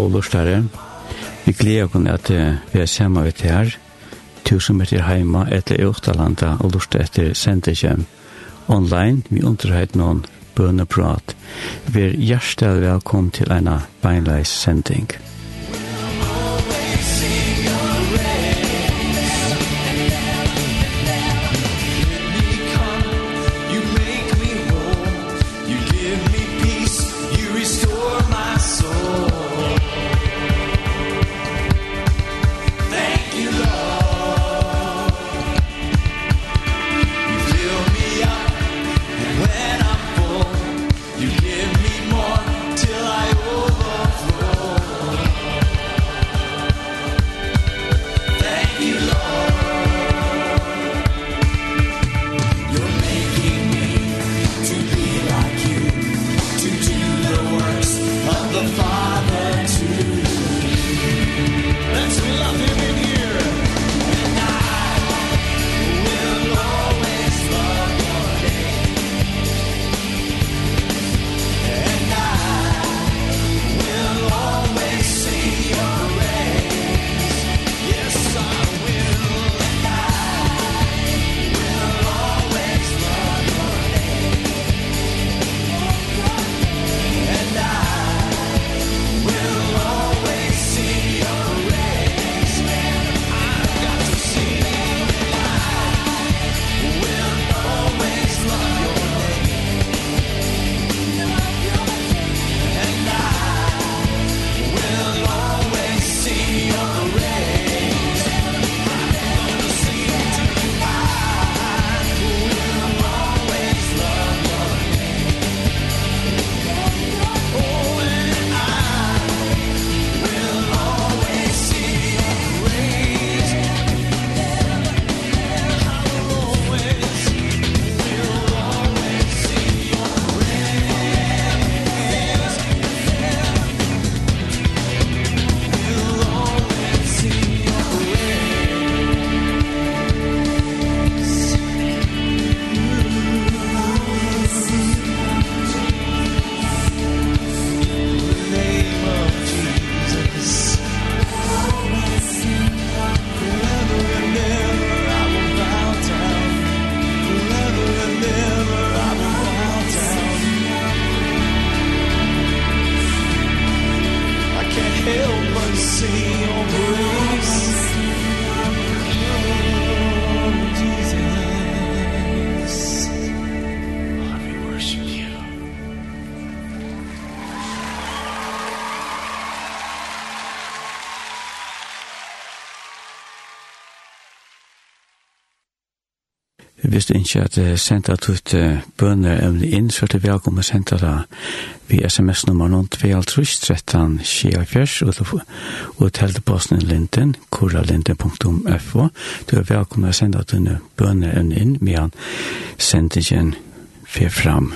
gode lortare. Vi gleder oss at vi er sammen med det her. Tusen meter hjemme etter Eutalanda og lortet etter Sendekjem. Online, vi underheit noen bønneprat. Vi er hjertelig velkommen til en beinleis sending. du ikke at senda tutt bønner om inn, så er det velkommen å sende det vi sms-nummer 0213 24 og telt posten linten, koralinden.fo. Du er velkommen å sende at dine bønner om inn, men send ikke en fer fram.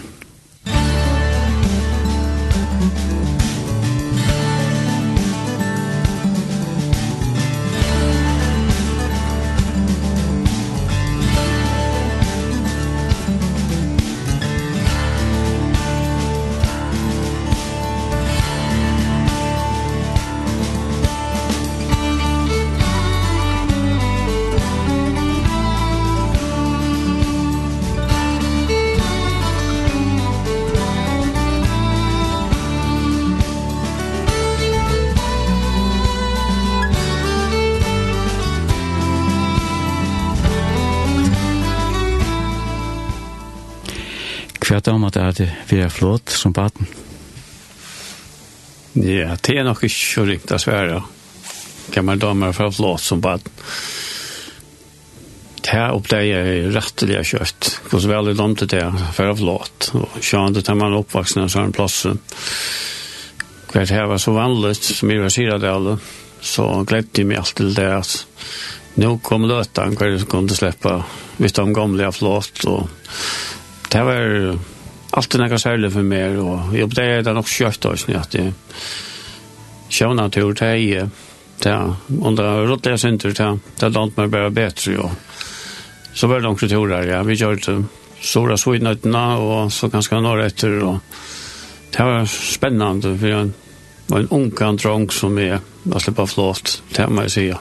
er flott som baden. Ja, det er nok ikke så ringt av Sverige. Kan man damer fra flott som baden. Det her oppdager jeg rettelig har kjørt. Hvordan vel er landet det for å flott. Og sjøen til tar man oppvaksne så er en plass. Hvert her var så vanlig, som jeg var sier det alle, så gledde jeg meg alltid til det at nå kom løtan hver som kunne slippe hvis de gamle har flott. Og det var allt det några särskilt för mig och jag upptäckte det nog kött och snart det sjöna tur till ja under rotliga center det där långt mer bara bättre ja så var det också turer ja. Vi körde stora svidnötterna och så ganska några efter och det var spännande för jag var en ung kan drunk som är vad släppa flott det må jag säga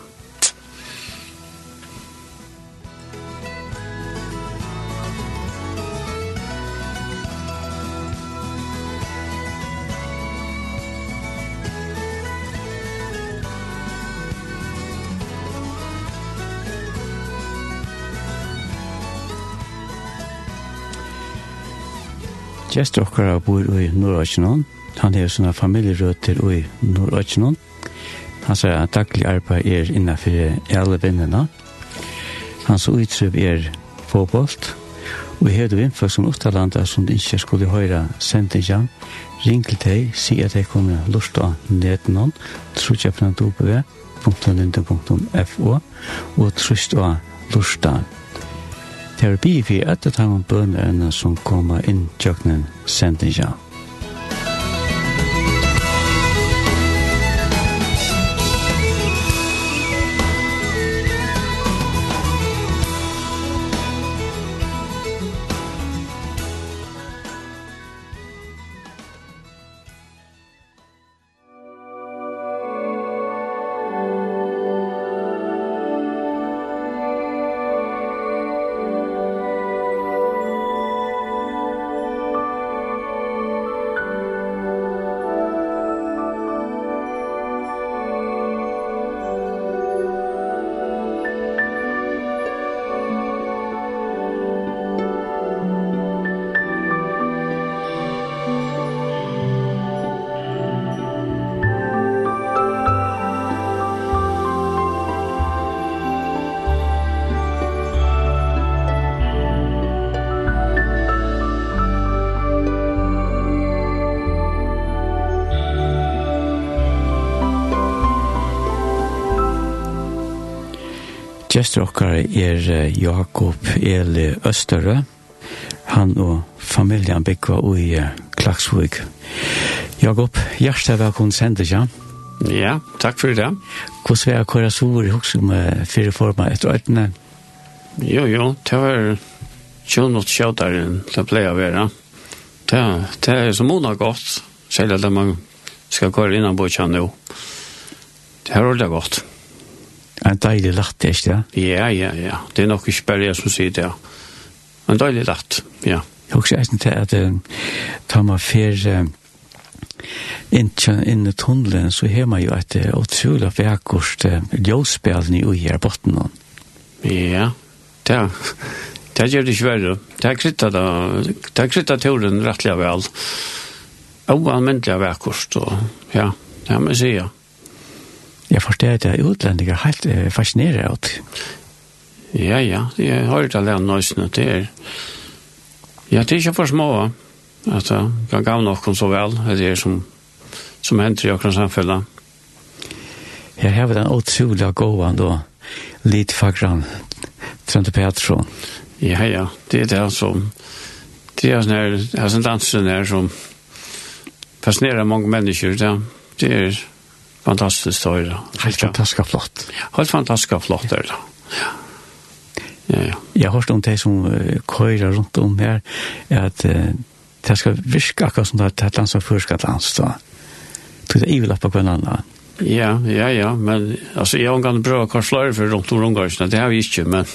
Gjester okkara bor i Norrøkjenon. Han har sånne familierøter i Norrøkjenon. Han sier at daglig arbeid er innenfor alle vennene. Hans utrøp er fåbolt. Og her du innfør som uttalanda som ikke skulle høre sendingen. Ring til deg, si at jeg kunne lusta nedenom, trutjefnandobe.linde.fo og trutjefnandobe.fo og trutjefnandobe.fo terapi for at det tar bønene som kommer inn tjøkkenen sendingen. er Jakob Eli Østerø. Han og familjan bygger i Klagsvig. Jakob, hjertelig velkommen sender seg. Ja, takk for det. Hvordan vil jeg køre så ord i hos om fire former etter øyne? Jo, jo, det var kjønn og kjøttere enn det pleier å være. Det, det er så måned godt, selv om man skal køre innan på kjønn nå. Det er ordentlig godt. En deilig latt, ikke det? Ja, ja, ja. Det er nok ikke bare jeg som sier det. ja. En deilig lagt, ja. Jeg husker eisen til at ta meg fer inn i tunnelen, så har man jo et utrolig vekkost ljøsspillene i her botten. Ja, det er Det gjør det ikke verre. Det er kryttet da. Det er krittet turen rettelig vel. Og anvendelig av ekkost. Ja, det er med sier. Ja. Jeg forstår at jeg utlendinger helt eh, fascinerer av Ja, ja, jeg har ikke alle nøysene det er. Ja, det er ikke for små, at det kan gav noen så vel, at det er som, som henter i akkurat samfunnet. Jeg har vært en utrolig gåan da, litt fagran, Trønte Petron. Ja, ja, det er det som, det er sånn her, det er sånn dansen her som fascinerer mange mennesker, det det er fantastiskt höra. Helt fantastiskt flott. Helt fantastiskt flott där. Ja. Ja, ja. Jag har hört om det som uh, körar runt om här att uh, det ska virka akkurat som det här land som ska landet då. Det är ju på en annan. Ja, ja, ja, men alltså jag har en bra korsflöjr för runt om omgården. Det har vi inte, men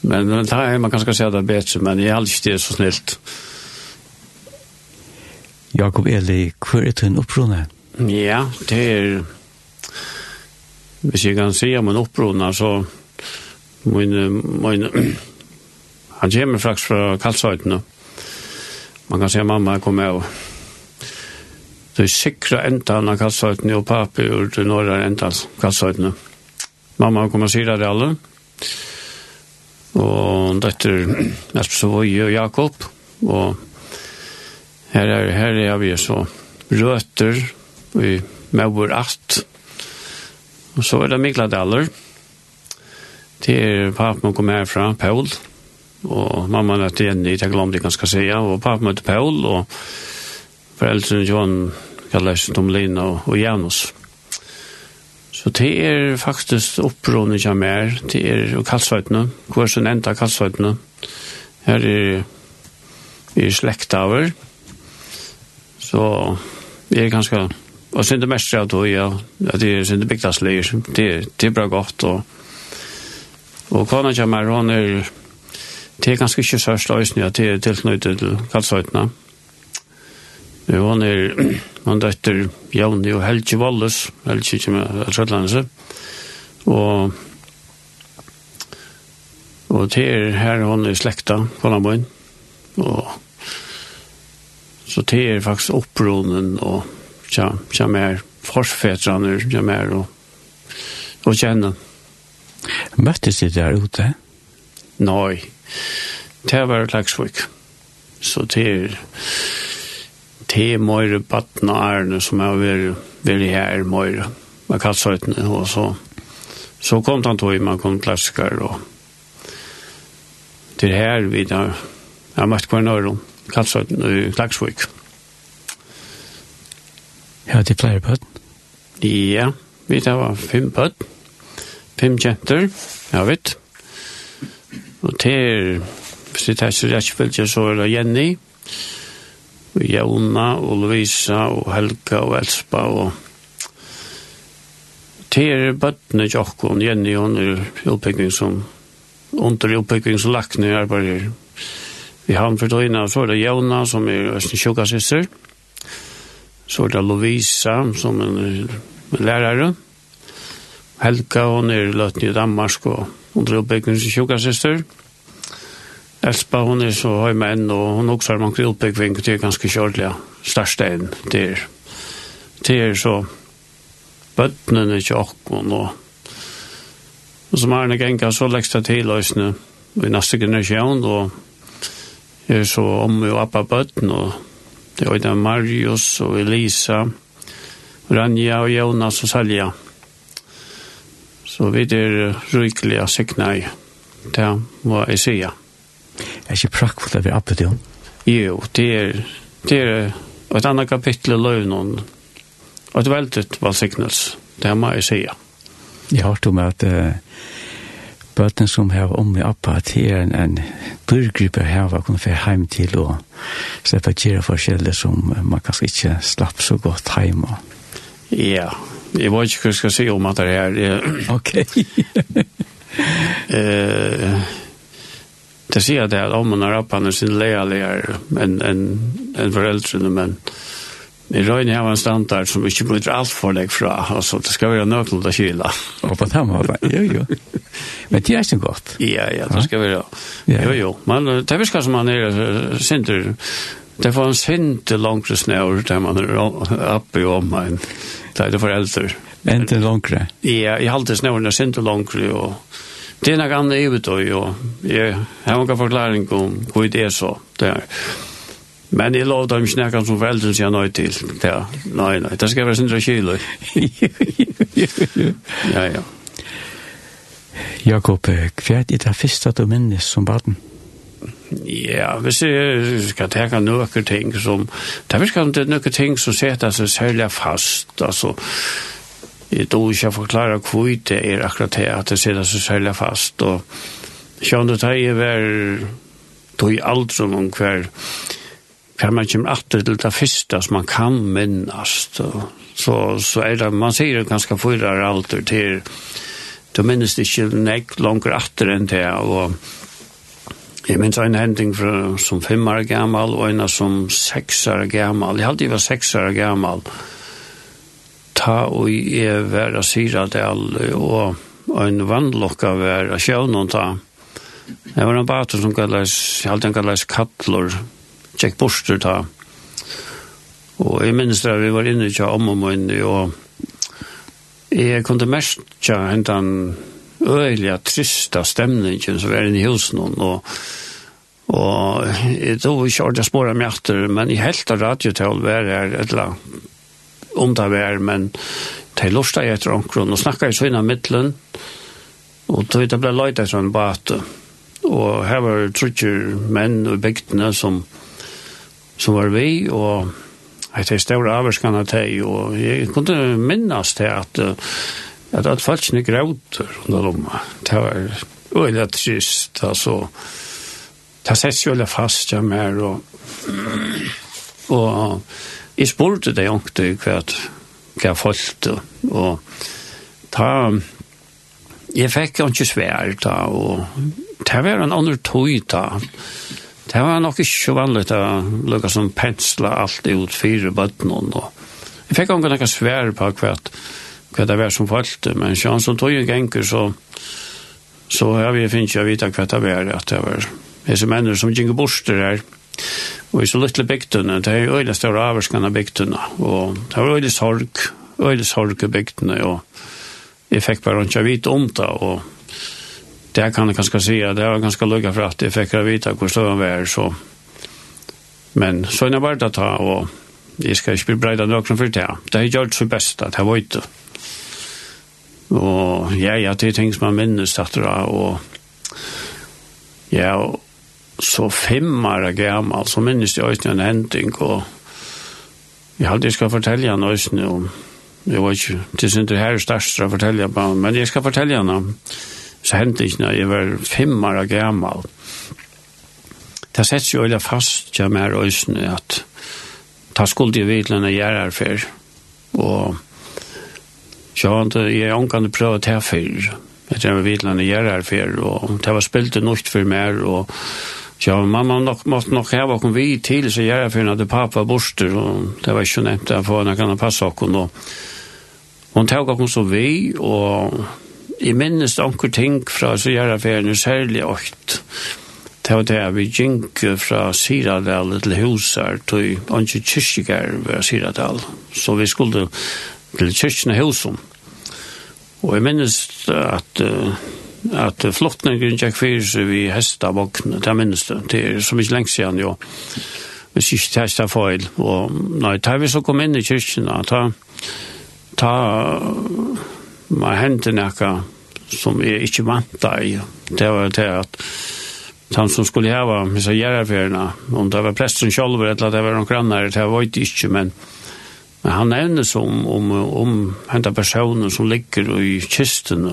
men det här man kanske ska säga det bättre, men jag har inte så snällt. Jakob Eli, hur är en upprunnet? Ja, det er... Hvis jeg kan si om en opprona, så... Min, min, han kommer faktisk fra Kalsøytene. Man kan si at mamma kom av. Det er sikra endan av Kalsøytene og papi ur det norra enda av Kalsøytene. Mamma kom og sier det alle. Og dette er Esposovøy og Jakob. Og her er, her er vi så røter i Mauer 8. Og så er det Mikla Daller. Det er papen kom herfra, Paul. Og mamma er til Jenny, jeg glemte hva jeg skal si. Og papen møtte Paul, og foreldrene John kalles Tomlina og, og Janus. Så det er faktisk opprådene som er. Det er kalsvøytene, hvor som enda kalsvøytene. Her er, er slektaver. Så det er ganske og synd det mest av tog, ja. Det er synd det bygdagsleir. Det, det er bra godt. Og, og kona kommer, hun er... Det er ganske ikke sørst løsning at det er tilknyttet til kalsøytene. Hun er... Hun døtter Jauni og Helge Wallis, Helge kommer av Trøtlandse. Og... Og det er her hun er slekta, kona min. Og... Så det er faktisk oppronen og tja, tja mer forsfetrene, tja mer og, og kjenne. Møttes de der ute? Nei, det var Klagsvik. Så det er, det er møyre batten og ærene som har vært, veldig her møyre, med kattsøytene, og så, så kom han tog, man kom klassiker, og til her vi da, jeg møtte hver nøyre om kattsøytene i Klagsvik. Ja, det er flere bøtten? Ja, vi tar fem bøtten. Fem kjenter, ja vet. Og til, hvis det er så rettfølge, så er det Jenny, og Jauna, og Lovisa, og Helga, og Elspa, og til bøttene Jokkon, Jenny, hun er oppbygging som, under oppbygging som lagt ned arbeider. Vi har for døgnet, så er det Jona, som er en sjukassister, og Så er det Lovisa, som en, en lærere. Helga, hun er løtten i Danmark, og hun er oppbyggende som tjukasøster. Elspa, hun er så høy med enn, og hun også har mange oppbyggving til ganske kjørtlige største enn til. Til så bøttene til åkken, og, og som er en gang så det til løsene i neste generasjon, og er så om og appa bøtten, og Det var Marius og Elisa, Ranja og Jonas og Salja. Så vi er rykelige sikna i. Det må jeg si. sige. Er ikke prakkfullt at vi er oppe til Jo, det er, det er et annet kapittel i løvnån. Og et veldig valgsignelse. Det må jeg si. Jeg har hørt om at uh, bøten som har om i appa til en, en burgruppe her var kunne få hjem til og slippe gjøre forskjeller som man kanskje ikke slapp så godt hjem. Ja, jeg vet ikke hva jeg skal si om at det her. Ok. eh, det sier det at om man har appa sin leier en, en, en foreldrene, men Vi røyne har en standard som ikke bryter alt for deg fra, altså det skal være nøkland å kyla. Og på den måten, jo jo. Men det er ikke godt. Ja, ja, det skal være, jo jo. Men det er viska som man er sinter, det får en sinter langre snøver der man er oppe i om en, det er det for eldre. Men det langere? Ja, jeg halte snøren er sinter langre, og det er noe annet i og jeg har noen forklaring om hvor det er så, det er. Men jeg lov dem ikke nekken som foreldre sier nøy til. Ja, nei, nei, det skal være sindra kilo. ja, ja. Jakob, hva er det første du minnes som baden? Ja, hvis jeg skal tenke noen ting som... Det er virkelig noen ting som setter seg særlig fast. Altså, jeg tror ikke jeg forklarer hvor det er akkurat det at det setter seg særlig fast. Og skjønner det jeg var... Tog som noen hver för man kommer att til det første som man kan minnes. så så er det man ser det ganska förra alder till du minnes det ikke nek langer atter än det og Jeg minns en hending fra, som fem år gammal og en som seks år gammal. Jeg hadde jo var seks år gammal. Ta og jeg var av Syradal alle, og en vannlokka var av ta. Det var en bater som kallas, jeg halte en kallas Kattlor tjekk borster ta. Og jeg minnes det, vi var inne til om og møyne, og jeg kunne mest tja hentan øyelig trista stemningen som var inne i husen, og Og jeg tror ikke at jeg spår om hjertet, men jeg helt av radiotall var jeg et eller annet om det var, men de lortet jeg etter omkron, og snakket jeg så innan midtelen, og tog det ble løyt etter en bate. Og her var trutjer menn og bygdene som, som var vi, og jeg tar større avvarskene til, og jeg kunne minnes til at, at, at ikke gråter under lomma. Det var øyelig trist, altså. Det sett jo øyelig fast jeg mer, og, og jeg spurte det jo hva, hva folk, og ta, jeg fikk jo ikke svær da, og det var en annen tog da, det var nok ikke så vanligt å lukke som pensla alt ut fire bøtten Og jeg fikk også noen svær på hva, hva det var som falt, men sånn som tog en genker så, så har vi finnet ikke å vite hva det var, at det var disse mennene som gikk borster her, og i så lytte bygtene, det er øyne større avvarskene av bygtene, og det var øyne sorg, øyne sorg i bygtene, og jeg fikk bare ikke vite om det, og det kan jag kanske säga, det var ganska lugga för att jag fick vite hvor stor han var så. Men så er det bare att ta og jeg skal ikke bli breda någon for det. Det har gjort så best at jeg var ute og ja, ja, det er ting som man minnes att det och ja, og så fem år gammal så minnes jeg også en hending og jeg hadde jeg skal fortelle en også om jag var inte, det är inte här störst att fortälja på men jag ska fortälja honom så hendte ikke når jeg var fem år gammel. Det setter jo veldig fast til meg her øysene at ta skuld i vidlene jeg er her for. Og så var det jeg omkant å prøve til for. Jeg tror vidlene jeg er her for, og det var spilt det nok for meg, og Ja, mamma nok, måtte nok ha kom vi til, så jeg er for at pappa borster, og det var ikke nevnt, for han kan passa okken, og hun tok okken så vi, og jeg minnes anker ting fra Sjæraferien, særlig åkt. Det var det vi gikk fra Siradal til huset, til Anker kyrkjegær ved Siradal. Så vi skulle til Kyrkjene huset. Og jeg minnes at at flottningen gikk fyrir seg vi hesta vogn, det minnes det, det er så mye lengst siden, jo. Hvis ikke det hesta feil, og nei, da vi så kom inn i kyrkjene, ta, ta, man hendte nekka som jeg ikke vant i. Det var det at han som skulle hava missa gjerraferna, om det var presten sjolver, eller det var noen grannar, det var det ikke, men, men han nevnes om, om, om henta personen som ligger i kisten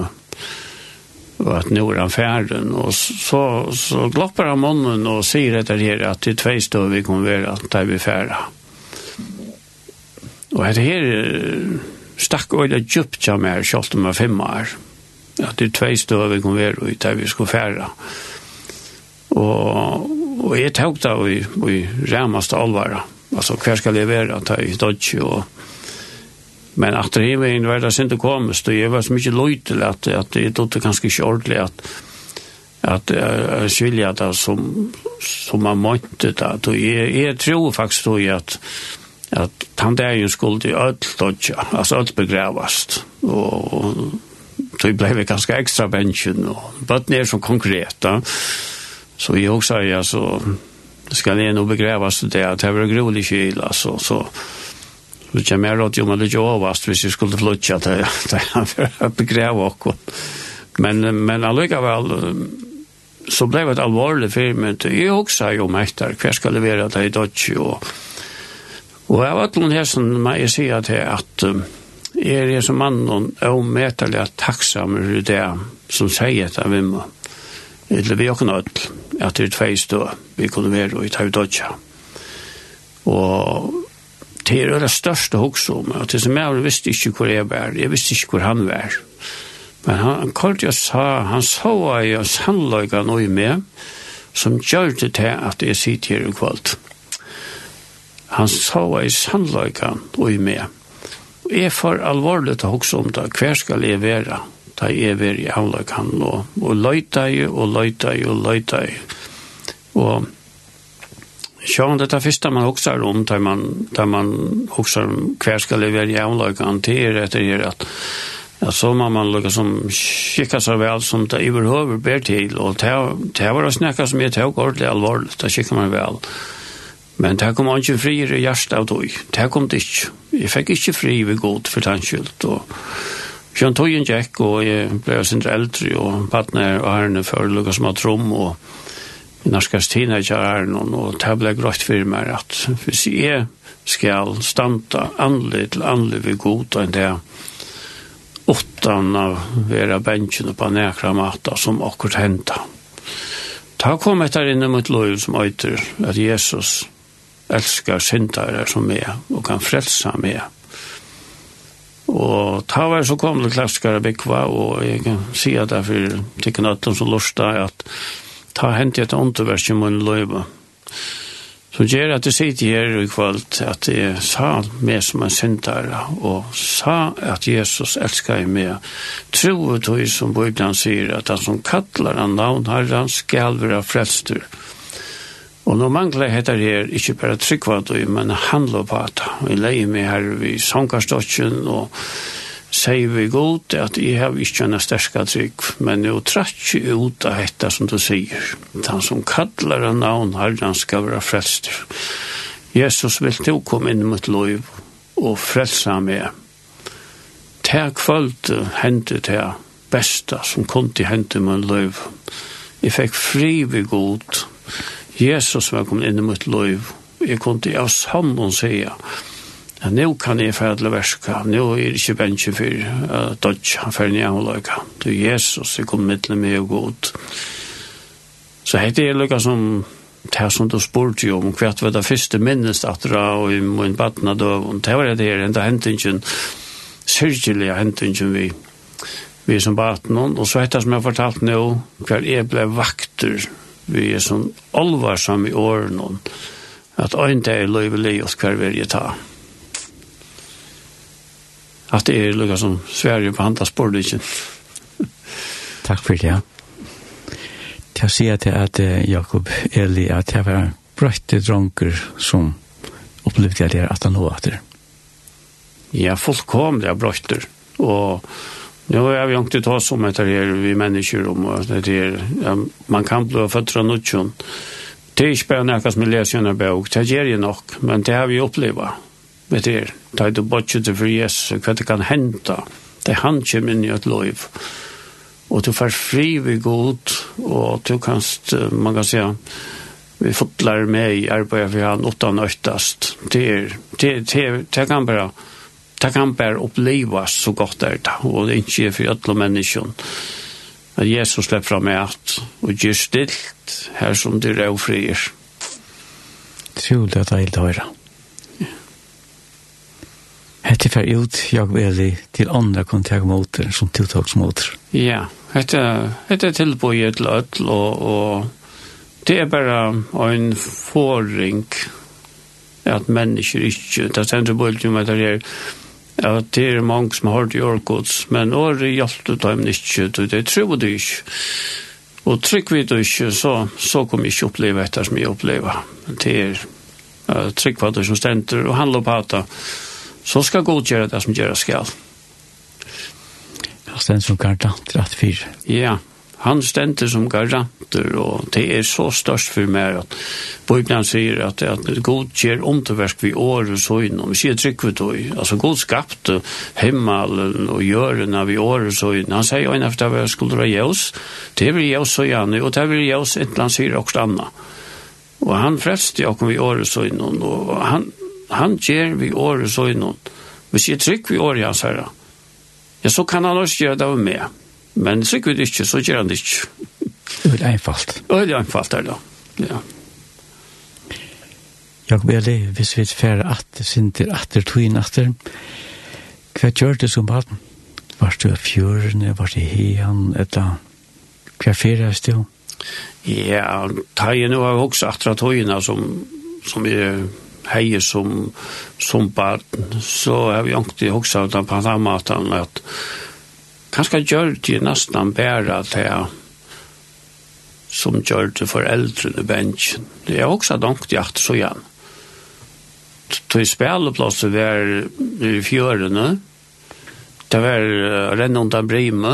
og at nå er han ferden, og så, så glopper han munnen og sier etter her at det er tve støv vi kommer være at det er vi ferda. Og etter her, stakk øyla djupt av meg, kjolt om jeg fem år. At det er tvei støv vi kom være i der vi skulle fære. Og, og jeg tok da i, i remmeste alvare. Altså, hver skal jeg være, ta i dodge og... Men at det var en verda sin til komest, og jeg var så mykje løytel at, at jeg trodde ganske ikke ordentlig at at jeg skilja det som, som man måtte det. Og jeg, jeg tror faktisk at at han der jo skulle til ødel dodja, altså ødel begravast, og så blei vi ganske ekstra bensjen, og bøtt ned som konkret, da. så jeg også sa, ja, så skal jeg nå begravast det, at det var grolig kyl, altså, så, så kommer jeg råd jo man litt overast hvis jeg skulle flytja til, til å begrava okkur. Men, men allikevel, så blei det alvorlig firmynd, jeg også sier jo mektar, hver skal levera det i dodja, og Og av ætlun hesson må jeg si at jeg at jeg er som mannen avmetelig takksamer for det som sier etter må. Eller vi har ikke nødt at det er tveist stå vi kunne være i Taudodja. Og det er det største hoksom, at det som jeg visste ikke hvor jeg var, jeg visste ikke hvor han var. Men han kort jeg sa, han så jeg sannløyga noe med, som gjør det til at jeg sitter her i kvalt han sa i sannløyka og i med. Og jeg får alvorlig til hoksa om det, hver skal jeg være? Da jeg er i avløykan nå, og løyta i og løyta i og løyta i. Og Ja, sjån dette første man husker om, da man, da man husker om hver skal levere jævnløkene til er etter her at Ja, så må man lukke som kikka seg vel som det overhøver ber til, og det var å snakke som jeg tok ordentlig alvorlig, da kikka man vel. Og Men det kom ikke fri i hjertet av tog. Det kom det ikke. Jeg fikk ikke fri ved god for tannskyld. Og Sjøn tog en jack og jeg ble sin eldre og partner og herrene for lukket som har trom og i norskast tiden er ikke herren og det ble grått for meg at hvis jeg skal standa anlig til anlig ved god enn det åttan av vera bensjen og panekra mata som akkurat henta. Ta kom etter inn mot lov som øyter at Jesus elskar syndare som er, og kan frelsa meg. Og ta var så kom det klaskare bikva, og jeg kan si at derfor tykken at de som lusta at ta hent et ånderverk i munnen løyba. Så gjør at jeg sitter her i kvalt at jeg sa meg som en syndare, og sa at Jesus elskar meg. Tro og tog som Bibelen sier at han som kattlar han navn herran skal være frelstur. Frelstur Og nå mangler heter her ikke bare tryggvand, men handler på at vi leier meg her ved Sankarstotjen, og sier vi godt at jeg har ikke en sterske trygg, men jeg tratt ikke ut av dette som du sier. Han som kallar en navn her, han skal være frelster. Jesus vil du komme inn mot lov og frelse meg. Til kvalt hendte til besta som kom til hendte mot lov. Jeg fikk fri ved godt. Jesus var kommet inn i mitt liv. Jeg kunne av sanden si at nå kan jeg fædle verska, nå er det ikke bensje for uh, dodge, for jeg har løyka. Du Jesus, jeg kom mitt med og god. Så hette jeg løyka som det som du spurte jo om, hva var det første minnes at dra og i min badna døvn, det var det her, enda hentingen, syrgelige hentingen vi, vi som baden, og så hette som jeg fortalte nå, hva jeg ble vakter, vi er sånn alvarsam i åren at ein dag er løyvelig og hver vil jeg ta at det er lukka som Sverige på hantas bordikken Takk for det, ja Jeg sier til at Jakob Eli at jeg var brøtte dronker som opplevde jeg det at han nå etter. Ja, folk kom det brøtter og Ja, jag vill inte ta som att det är vi människor om och det är ja, man kan bli föttra nutjon. Det är inte bara något som läser en bok, det är ju nog, men det har vi upplevt. Vet du, det är det bort det för Jesus, vad det kan hända. Det han kommer in i ett liv. Och du får fri vid god och du kan, man kan säga, vi fotlar med i arbetet för han åttan öttast. Det, är, det, det, det kan bara det kan bare opplevas så godt det er det, og det er ikke for alle mennesker. At Jesus slipper fra meg at, og gjør stilt her som du er frier. Trolig at det er helt høyre. Hette fer ut, jeg vil til andre kontaktmåter som tiltaksmåter. Ja, hette, hette tilbøyet til ødel, og, og det er bare en forring at mennesker ikke, det er tilbøyet det materier, Ja, det er mange som har hørt i årgods, men år året hjalp det dem ikke, det tror det ikke. Og trygg vi det ikke, så, så kom vi ikke oppleve etter som jeg oppleve. Det er uh, trygg vi det som stender og handler på det, så skal god gjøre det som gjør skal. Ja, stender som karta, fyr. Ja. Yeah han stenter som garanter, og det er så størst for meg at Bibelen sier at, at god gjør omtilverk vi år og søgne, og vi sier trygg ved tog. Altså god skapte himmelen og gjørene vi år og søgne. Han sier øyne efter hva skulle dra jævs, det blir jævs og gjerne, og det blir jævs et eller annet sier også annet. Og han frelste jo vi år og søgne, og han, han gjør vi år og søgne. Vi sier trygg vi år i sier. Ja, så kan han også gjøre det med Men sikkert ikke, så gjør han det ikke. Det er einfalt. Det er einfalt, er det. Ja. Jakob Eli, hvis vi fer at det synder at det tog inn at det, hva gjør det som baden? Var du av fjørene, var det hean, etter hva fer er det? Ja, tøyen var også at det tog inn som, som er heie som, som baden, så har vi ikke også på den måten at kanskje gjør det nesten bedre til som gjør det for eldre i bensjen. Det er også dankt i at så igjen. Til spilleplasset var i fjørene, det var rennende brime,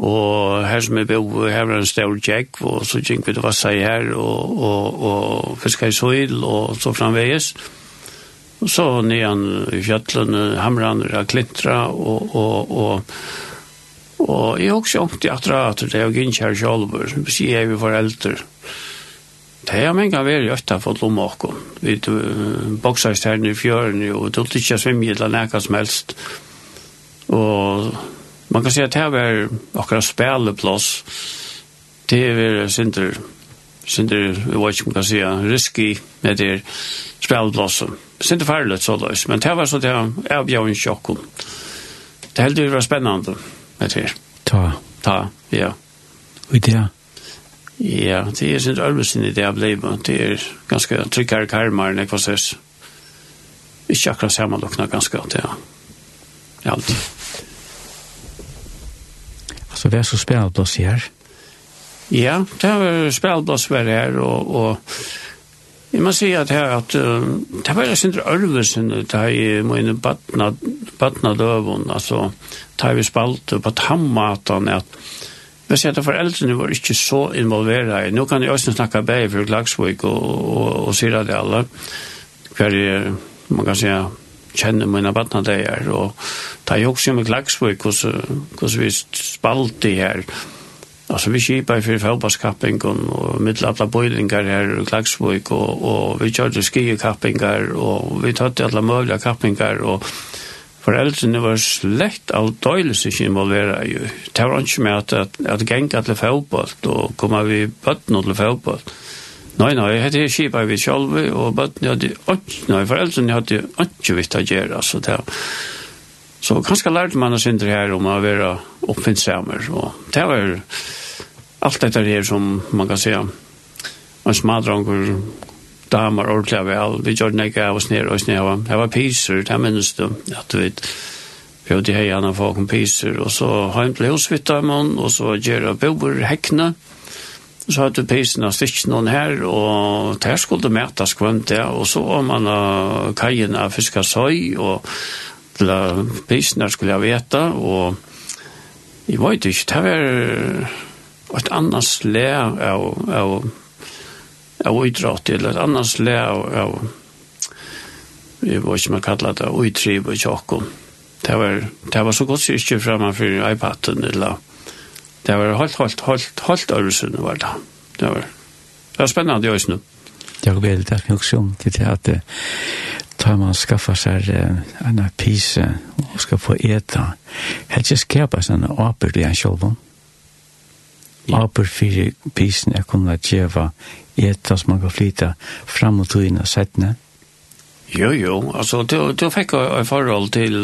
og her som vi bo, her var en stor jack, og så gikk vi til Vassai her, og, og, og fiskar i søyl, og så framveges. Og Og så nedan i fjallene, hamrene klintra, og, og, og, og jeg har også ångt i atra at det er jo ikke her sjolver, sier jeg vi foreldre. Det er mange av er i øtta for lommakken. Vi boksast her i fjøren, og det er ikke svimmel eller nekka som helst. Og man kan si at det er akkurat speleplass. Det er synder, synder, jeg vet ikke om man kan si, risky med det speleplassen sinte farligt så løs, men det var så det er bjørn sjokken. Det heldig var spennende med det. Ta. Ta, ja. Og det Ja, det er sin øvelsen i det jeg ble, det er ganske tryggere karmer enn jeg var søs. Ikke akkurat samme lukna ganske godt, ja. Alt. Altså, hva er så spennende her? Ja, det er spennende her, og, og Jeg må si at her at uh, det var sin ørvesen da jeg må inn i badna, badna døven, altså da vi spalte på tammaten at Jeg sier at foreldrene var ikke så involveret i. Nå kan jeg også snakke bare for Klagsvik og, og, og sier det alle hver jeg, man kan si, kjenner mine badna badnadeier. Og da jeg også med Klagsvik, hvordan vi spalte her, Alltså vi kjipa i fyrir för og och mittlapla bøylingar her i Klagsvøk og, og vi kjørte skikappingar og vi tog alla möjliga kappingar og foreldrene var slett av døyles ikke involvera i Det var ikke med at, at, at genga til fotboll og koma vi bøtten til fotboll. Nei, nei, jeg er skipa vi sjálvi og bøtten hadde ikke, nei, foreldrene hadde ikke vitt å gjøre, så det var Så kanskje lærte man oss inte her om å være oppfinnsamer. Og det var alt dette her som man kan se. Man smadranger, damer ordentlig vel. Vi gjør det ikke av oss ned og sned. Det var piser, det minnes du. Ja, du vet. Vi hadde hei anna folk om piser. Og så har jeg en til hosvittet med Og så gjør jeg bober hekkene. Så hadde pisene stikt noen her. Og der skulle det mætas kvømt det. Og så var man kajen av fiskasøy. Og alla priserna skulle jag veta och jag vet inte, det var ett annat slä av, av, av idrott eller ett annat slä av, av jag vet inte man kallar det utriv och tjockon. Det var, det var så gott syrke framför iPaden eller det var helt, helt, helt, helt örelsen var det. Det var, det var spännande just nu. Jag vill tacka också om till att tar man skaffa seg en pise og skal få eta. Helt ikke skapa seg en aper i en sjolvån. Aper fyrir pisen er kunna djeva eta som man kan flyta fram og tog og settne. Jo, jo, altså du, du fikk et forhold til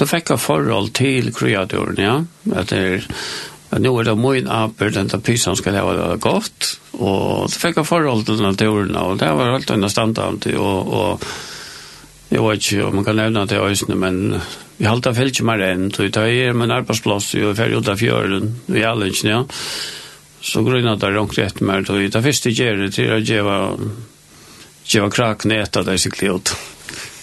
du fikk et forhold til kreaturen, ja, at det er at nå er det min apel, den där skal leve det godt, og Och fikk fick forhold til naturen og det var alt enn standard. og, og jeg vet ikke om man kan nevne det i ösnen, men vi har alltid fällt mer enn, Så vi tar er med en arbetsplats och färg ut av fjörden i ikke, ja. Så grunnar det er rätt rett mer, Så vi tar først i gjerne gärdet till att geva, geva det, sikkert. åt.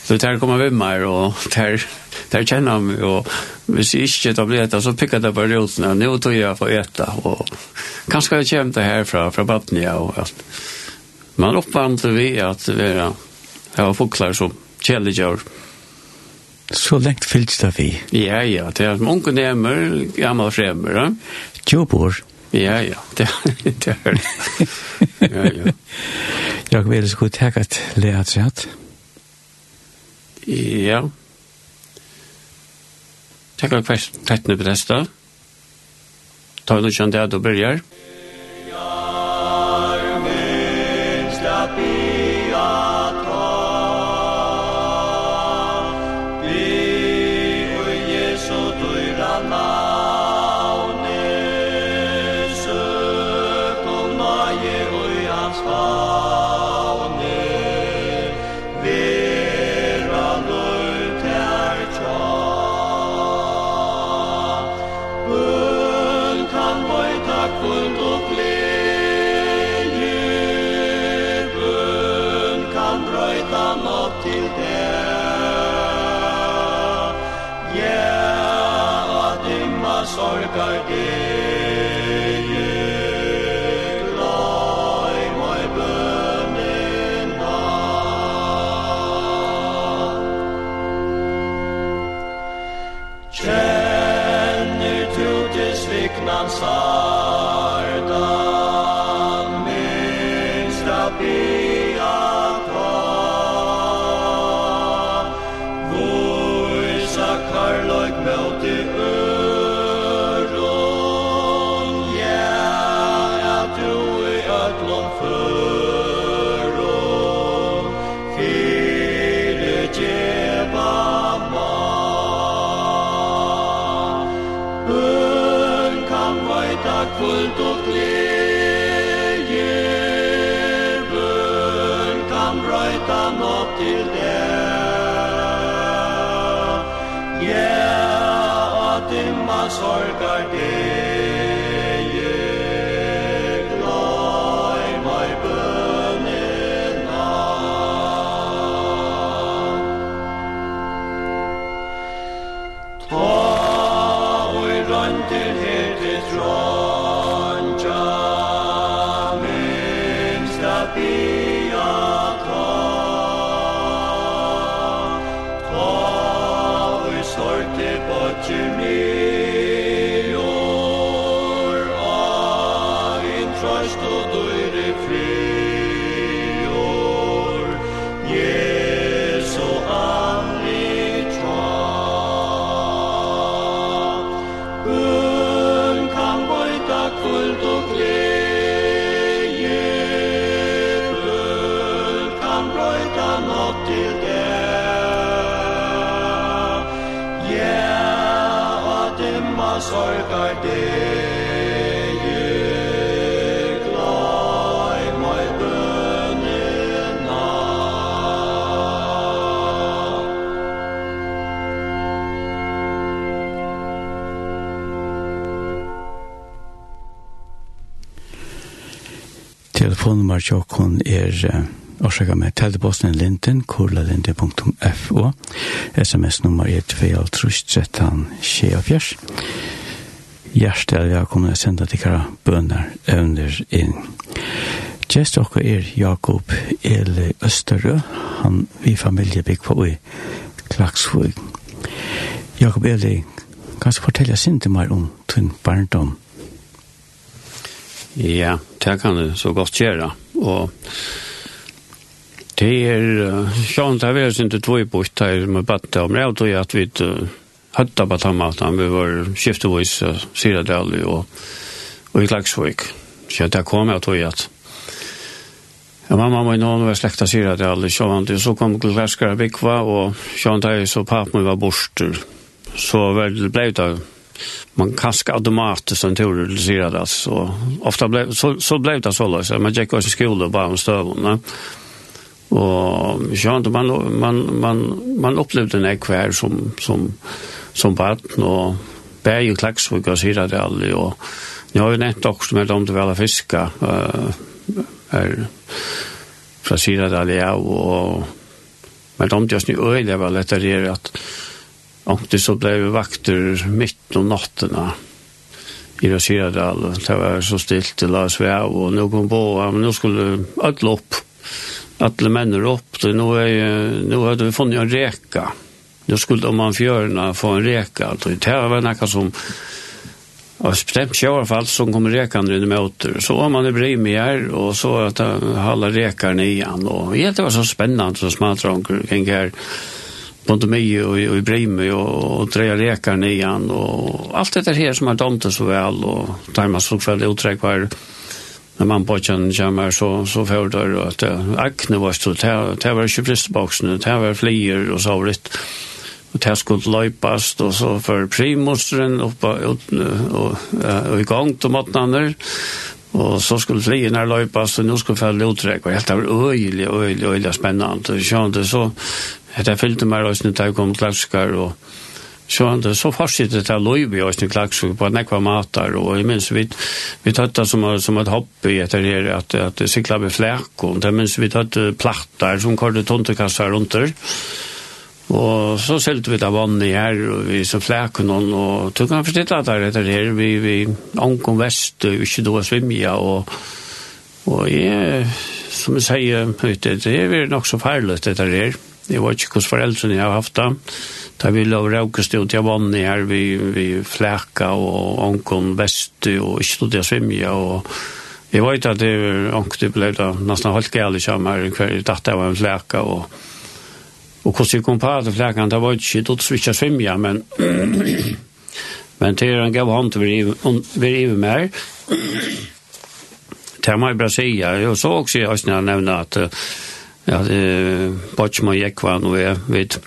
Så det där kommer vi mer och det där känner man och vi ser inte tar bli äta så pickar det bara ut när nu tror jag får äta och kanske jag kämpa härifrån från Batnia och allt. Man uppvandrar vi att vara har fåglar som källdjur. Så lengt fyllt det vi. Ja, ja, det er mange nemer, gamle fremmer. Ja? Tjobor. Ja, ja, det er det. Ja, ja. Jeg vil så godt takke at det er Ja. Takk for kvesten, tettene på dette. Ta noe kjent det, at du begynner. sorg. Hjemmar Tjokkon er årsaka med telebosten linten, kurlalinte.fo. SMS-nummer er 2.13.24. Hjertel, jeg kommer til å sende til dere bønner under inn. Gjest dere er Jakob Eli Østerø, han vi familie bygg på i Klagsvøy. Jakob Eli, kan du fortelle sin til meg om din barndom? Ja, det kan du så godt gjøre. Ja og det er sjønt av oss sin två i bort her med batte og det er at vi høtta på tammaten, vi var skiftevis Syradal og, og i Klagsvik. Så det kom jeg tog at Ja, mamma var hon var släkta syra det aldrig så så kom glaskar bikva och sånt han där så pappa var borster. Så väl blev det man kanske automatiskt som tur ser det så ofta blev så så blev det så så man gick också i skolan bara om stövarna. Och jag inte man man man man upplevde en kvar som som som barn och bär ju klax för att se det aldrig. Och jag har ju nämnt också med dem till alla fiska eh är här fra Sira ja och men de just nu öjliga var lättare att Och det så blev vi vakter mitt om nattena i Rasiradal. Det var så stilt til Lars Vev, og nå kom på, ja, men nå skulle alle opp. Alle männer opp, så nå, er, nå hadde vi funnet en reka. Nå skulle man fjörna få en reka. Det var noe som av bestemt seg som kom fall som kommer rekene møter. Så var man i bry och og så at halva rekene igjen. Og jeg det var så spennende så smadranker kring her både mig och, och i Brimi och, och Dreja Rekar nian och allt det här som har dömt så väl och Tarmas såg för det uträck var när man påkänner kommer så, så får det att akne var så det var boxen det var flyger och så vitt och det skulle löpast och så för primostren upp och, och, och, gång igång till matnander Och så skulle flygerna löpas och nu skulle fälla utrekk, og helt var öjligt, öjligt, öjligt spännande. Och så Hetta fylgte meg også når jeg kom klakskar, og så, andre, så fortsatte det lov i oss klakskar på nekva matar, og jeg minns vi, vi tøtta som, som et hobby etter her, at, at det sikla med flæk, og det minns vi tøtta plattar som korte tontekassar rundt der. Og så selte vi da vann i her, og vi så flæk noen, og tog han forstått at det er her, vi, vi ankom vest, og ikke da svimja, og, og jeg, som jeg sier, vet du, det er nok så færlig det er her. Jeg vet ikke hvordan foreldrene jeg har haft det. Da vi lå raukest ut i vannet her, vi, vi flæka og ankom vest og ikke stod jeg svimja og jeg vet at det var ankom det ble da nesten halvt gale kommer hver datter var en flæka og og hvordan jeg kom på at flækan, det var ikke stod jeg svimja, men men til er en gav hånd til vi rive mer det må jeg bare si, og så også jeg har nevnt at ja, det bare man gikk hva nå er, vet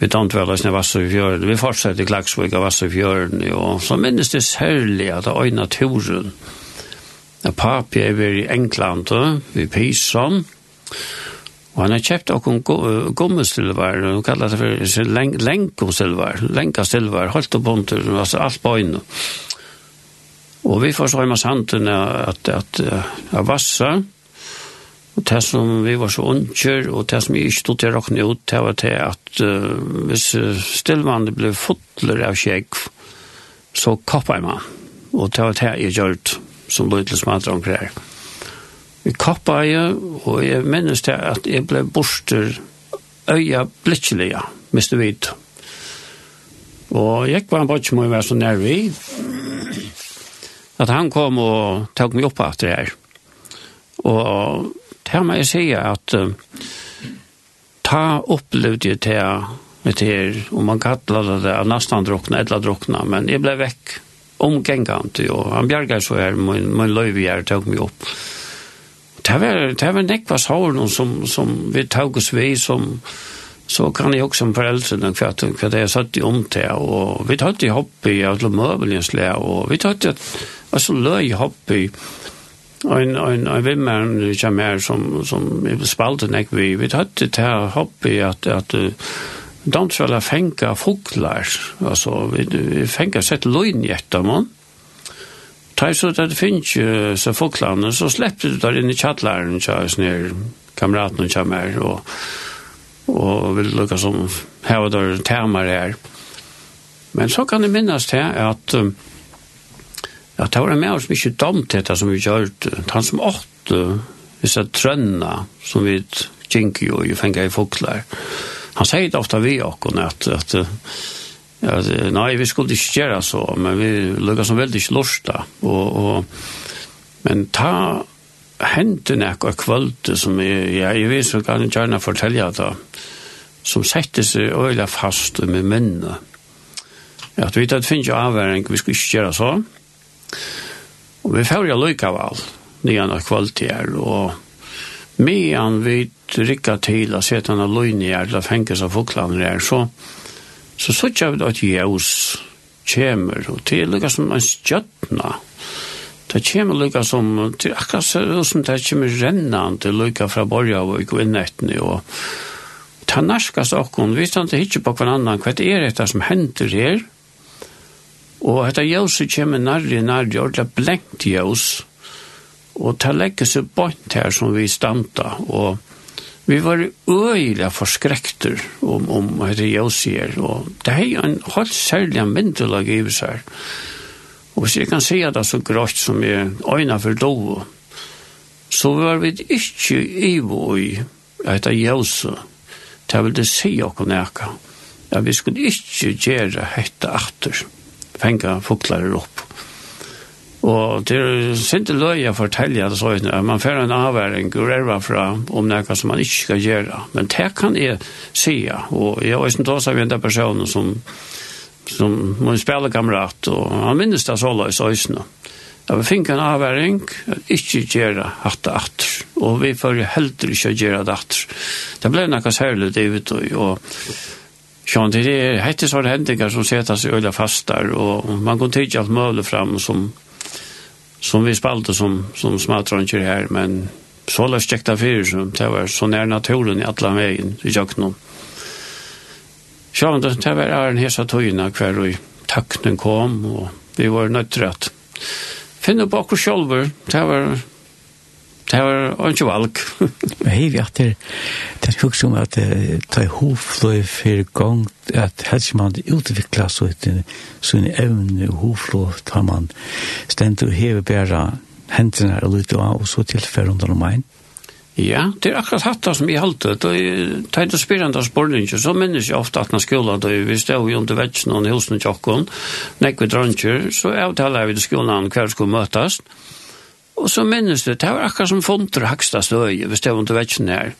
Vi tant vel oss i fjøren, vi fortsatte i Klagsvik av i fjøren, og så minnes det særlig at det er naturen. Papi er vi i England, vi pysom, og han har kjøpt noen gommesilver, han kallar det for lenkosilver, lenkasilver, holdt og bunter, altså alt på øynene. Og vi får så i masse handen at, at, at, at vassa, Og det som vi var så unger, og det som vi ikke stod til å råkne ut, det var til at uh, hvis stillvannet ble fotler av kjegg, så kappet man. Og det var det jeg gjør som løy til smadre omkring. Vi kappet jeg, og jeg minnes til at jeg ble borster øya blikkelig, miste vidt. Og jeg var en bort som jeg var så nær vi, at han kom og tok meg opp etter her. Og her må jeg si at uh, ta opplevde jeg til med det, og man kallar det nesten drukna, eller drukna, men jeg ble vekk omgengant, og han bjerget så her, min, min løyvier tog meg opp. Det var, det var nekva sår noen som, som vi tog oss vi, som så kan jeg også som foreldre den kvart, för det er satt i om til, og vi tatt i hopp i alle møbelens og vi tatt i, altså løy hopp i, en en en man som mer som som spalten nek vi vi hade det här hobby att att dansvalla fänka fåglar alltså vi, vi fänka sett lojnjättar man tar så att det finns så folklarna så släppte du där in i chattlaren så ner kamraten och mer och och vill lucka som här och där termer här men så kan det minnas det att Ja, det var en med oss mye damthet som vi gjørt. Han som åtte, hvis jeg trønna, som vi gikk jo i fengt i folklær. Han sier det ofte vi åkken at, at, at nei, vi skulle ikke gjøre så, men vi lukket som veldig slårsta. Og, og, men ta hendte nek og kvølte som jeg, ja, jeg vet så kan jeg gjerne fortelle det, som sette seg øyla fast med minnet. Ja, du vet at det finnes jo avværing, vi skulle ikke gjøre så, Og vi får jo lykkeval, nyan og kvalitet, og medan vi rikka til å sette henne løgn i her, eller fenges av folklandene her, så, så sørger vi at jævs kommer, og det er som en stjøtna. Det kommer lykka som, det er akkurat som det kommer til lykka fra borja og innettene, og ta narskast okkon, vi stand hitje på hverandre, hva er det som hender her, Og dette ljøset kommer nærre, nærre, og det er blenkt ljøs. Og det legger seg bort her som vi standa, og vi var øyla forskrekter om, om dette ljøset her. Og det er jo en helt særlig myndelag i oss her. Og hvis jeg kan si at det er så grått som jeg øyna for lov, så var vi ikke i vår etter ljøset. Det vil det si okkur nekka. Ja, vi skulle ikke gjøre hette atter. Ja fänga fåglar upp. Og det er sint løy å fortelle at så man får en avværing og erva fra om noe som man ikke skal gjøre. Men det kan jeg si, og jeg er ikke også av en person som, som min spelkamrat og han minnes det så løy så øsne. Jeg fikk en avværing, ikke gjøre hatt og hatt, og vi får heller ikke gjøre det hatt. Det ble noe særlig det ute, og Sjón, det er hette sånne hendinger som setter seg øyla fastar, og man kan tydja alt mulig fram som, som vi spalte som, som smattranger her, men så løs tjekta fyrir som det var så nær naturen i alla vegin i jøknum. Sjón, det var er en hesa tøyna hver og takknen kom, og vi var nøytrett. Finn opp akkur sjolver, det var det var ikke valg. Hei, vi at det er hukk som at det er hovfløy for gang, at helst man utvikla så et sånn evne hovfløy, ta man stendt og hever bare hendene og lytte av, og så tilfører under noe mein. Ja, det er akkurat hatt det som jeg halte. Det er teit spyrende av spørninger, Så minnes jeg ofte at når skolen, da vi stod jo under vetsen og hilsen husen tjokken, nekk vi dranger, så avtaler vi til skolen hver skulle møtes. Mm Og så minnes du, det var akkurat som fonter haksta støy, hvis det var vetsen her.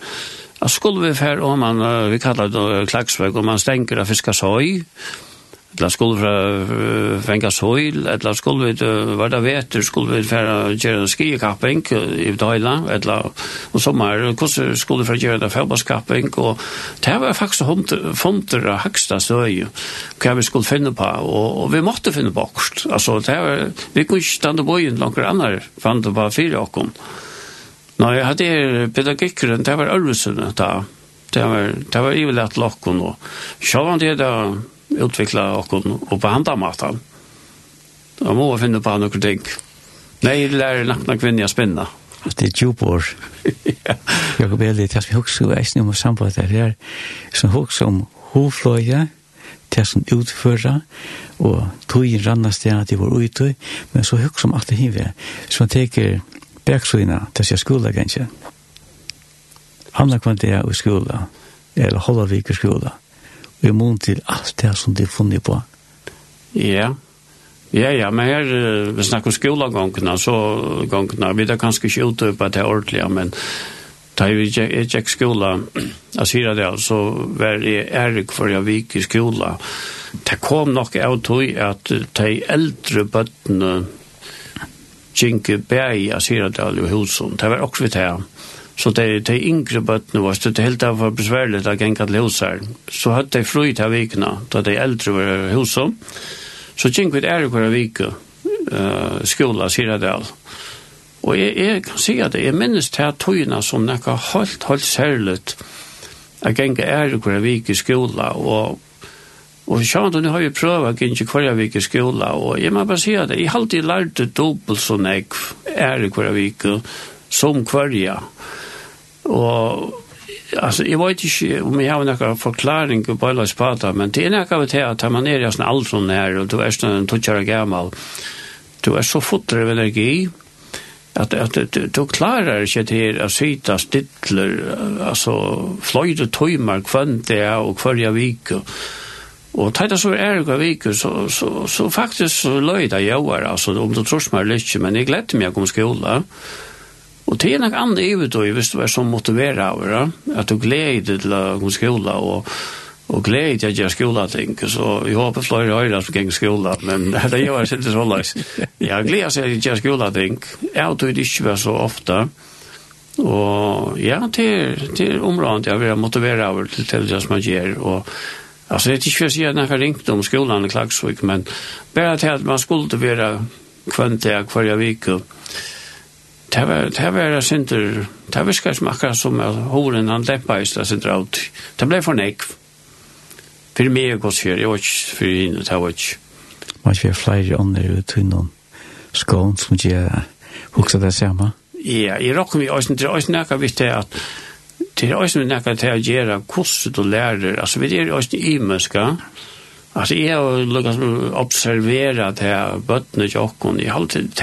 Da skulle vi fær, og man, vi kallar det klagsvøk, og man stenker av fiskasøy, og eller skulle vi fenga soil, eller skulle vi, hva det vet, skulle vi fra gjøre skikapping i Døyla, eller og sommer, hvordan skulle vi fra gjøre det? Fjellbasskapping, og det var faktisk fonder av høgsta søy, hva vi skulle finne på, og, og vi måtte finne på akkurat, altså det var, vi kunne ikke stande på inn langer annar, fann det bare fire åkken. Nei, det er pedagogikkeren, det var Ørvesund, det var, det var ivelett lakken, og sjåan det da, utvikla okkur og på handa matan. Da må vi finne på noen ting. Nei, det lærer nakna kvinner å spinne. Det er djupår. Jeg Jakob Eli, til at vi hukse og eisne om å samboet det her. Som hukse om hovfløye, til som utføra, og togjen rannas det at de var ute, men så hukse om alt det hivet. Så man teker bergsøyna, til er skola kanskje. Hamla kvann det er i skola, eller holda vik i skola i mån til alt det som de funnet på. Ja, ja, ja, men her, vi snakker om skolegångene, så gångene, vi er kanskje ikke ute på det ordentlige, men da vi gikk skola, jeg sier det, så var jeg ærik for jeg vik i skola. Det kom nok av tog at de eldre bøttene gikk bæg, jeg sier det, i husen. Det var også vidt her. Så det de yngre bøttene var det helt av var besværligt at gjenka til husar. Så hadde de frøy til vikna, da de eldre var husom. Så gjenk vi er hver vike uh, skola, Siradal. Og jeg, jeg kan si at jeg minnes til at tøyna som nekka holdt, holdt særligt at gjenka er hver vike skola. Og, og sjån, nu har jeg prøvd at gjenka hver vike skola. Og jeg må bare si at jeg alltid lærte dobbelt så nekk er hver vike som hver vike Og alltså jag vet inte om jag har några förklaring på alla spata men det är något av att man är nästan allt från här och du är snart en touchar gammal du är så full av energi att att du klarar inte till att sitta stiller alltså flöjde timmar kvant det och kvarje vecka Och tajta så är det vik så så så faktiskt så löjda jag var alltså om du tror smär lite men jag glädde mig att komma skola. Og det er nok andre ivetøy, hvis du er så motiveret av det, at du gleder til å gå skola, og, og gleder til å gjøre skolating, så jeg håper flere høyre som gikk skola, men det gjør jeg ikke så langs. Jeg gleder seg til å gjøre skolating, jeg tror det ikke var så ofte, og ja, det er, det er området jeg vil motivere av til, til det som man gjør, og Alltså det är inte för att säga när jag ringt om skolan i Klagsvik, men bara till att man skulle vara kvantiga kvarja vecka, det var det var det synter det var ska smaka som horen han läppa i det synter ut det blev för nek för mig går så jag och för in det var man ska flyga on där ut in någon skån som ge huxa det samma ja i rocken vi oss inte oss näka visst det att det är oss näka till att göra kurser och lära alltså vi är oss i möska Alltså jag har lukkast observerat det här bøttene och åkken. Jeg har alltid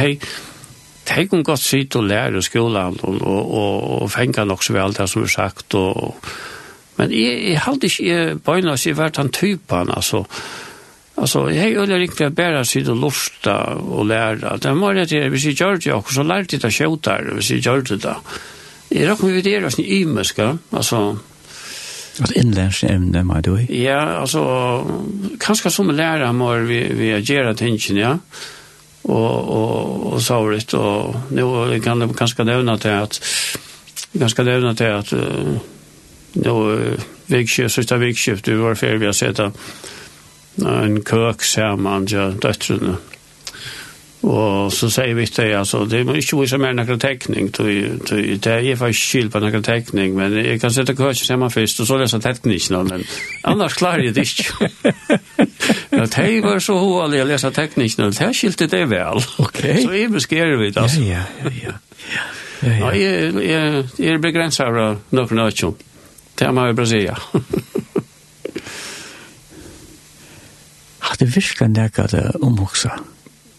jeg kan godt sitte og lære i skolen og, og, og, og fenge nok så vel det som er sagt. Og, men jeg, jeg hadde ikke jeg, bøyne å si hvert han typen, altså. Altså, jeg øyne riktig bare sitte og lusta og lære. Det var det til, hvis jeg gjør det, også, så lærte jeg det kjøter, hvis jeg gjør det da. Jeg råkker vi det er sånn ymeske, altså. Alltså inlärns ämne man då? Ja, alltså kanske som lärare mår vi vi ger att ja och och och sorgligt og nu kan det kanske nämna till att ganska nämna till att nu vikskift sista vikskift du var för vi har sett en kök samman ja döttrarna Och så säger vi det alltså det är inte så mer några teckning det är faktiskt skyld på några tekning, men jag kan sätta kursen sammen först og så läsa teckningen men annars klarar jeg det ikke. Ja, det var så hovallig å lese teknikken, og det skilte det vel. Ok. Så jeg beskriver vi det, altså. Ja, ja, ja. ja. ja, ja. Jeg, jeg, jeg er begrenset av noen av nødtjon. Det er meg i Brasilia. Hadde virkelig nekket det omhoksa?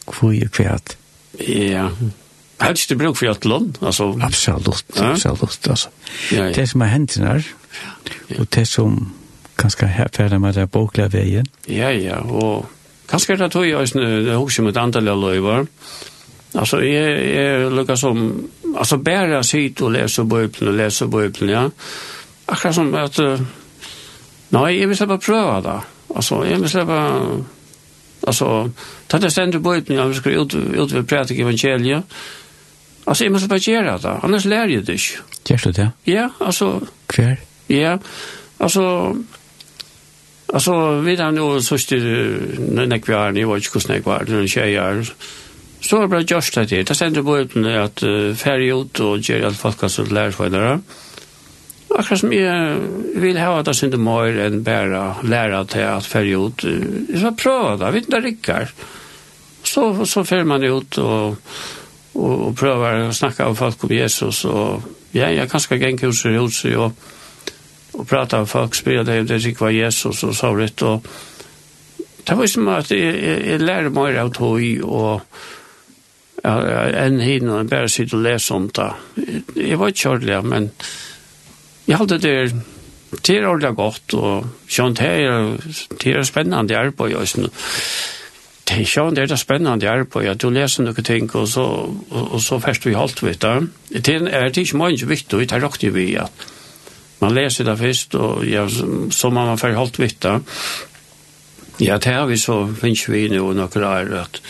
Hvor er kvært? Ja, Helst inte bruk for ett lån, alltså absolut absolutt, altså. Ja, ja. Det som har hendt her, og det som kanskje ferdig med det boklige veien. Ja, ja, og kanskje det tog jeg også, det husker med antall av løyver. Altså, jeg, jeg lukker som, altså, bare sitte og lese bøyplen og lese bøyplen, ja. Akkurat som at, uh, nei, jeg vil slippe prøve det. Altså, jeg vil slippe, altså, ta det stendt bøyplen, ja, vi skal ut, ut ved prætik evangeliet, Alltså jag måste bara gjøre det. Annars lærer jeg det ikke. Gjør du det? Ja, altså. Hver? Ja, altså, Altså, vi där nå så styr när när vi är ni var ju tjejer. Så var det bare gjørst det det. Det sände på uten at uh, ferie ut og gjør alt folk som lærer for dere. Akkurat som jeg vil ha at det synd mer enn bare lære til at ferie ut. Jeg skal prøve det, vet ikke det rikker. Så, så färger man ut og, og, og prøver å snakke av folk om Jesus. Og, ja, jag kanske gänger hos hos och og prata med folk spelade ju det ikke var Jesus og så rätt og det var som at jeg, jeg, jeg lærer mig av tog och enn hin og bare sitte og lese om det. Jeg var ikke körlig, men jeg hadde det det är ordentligt gott och sånt här det er spennende arbeid, og sånn. Det är sånt det är spännande arbete. Du läser några ting och så och så först vi hållt vet det. Det är det är inte mycket viktigt det är rakt ju vi att man läser det först och jag som man får hållt vitta. Ja, det har vi så finns vi nu och några är att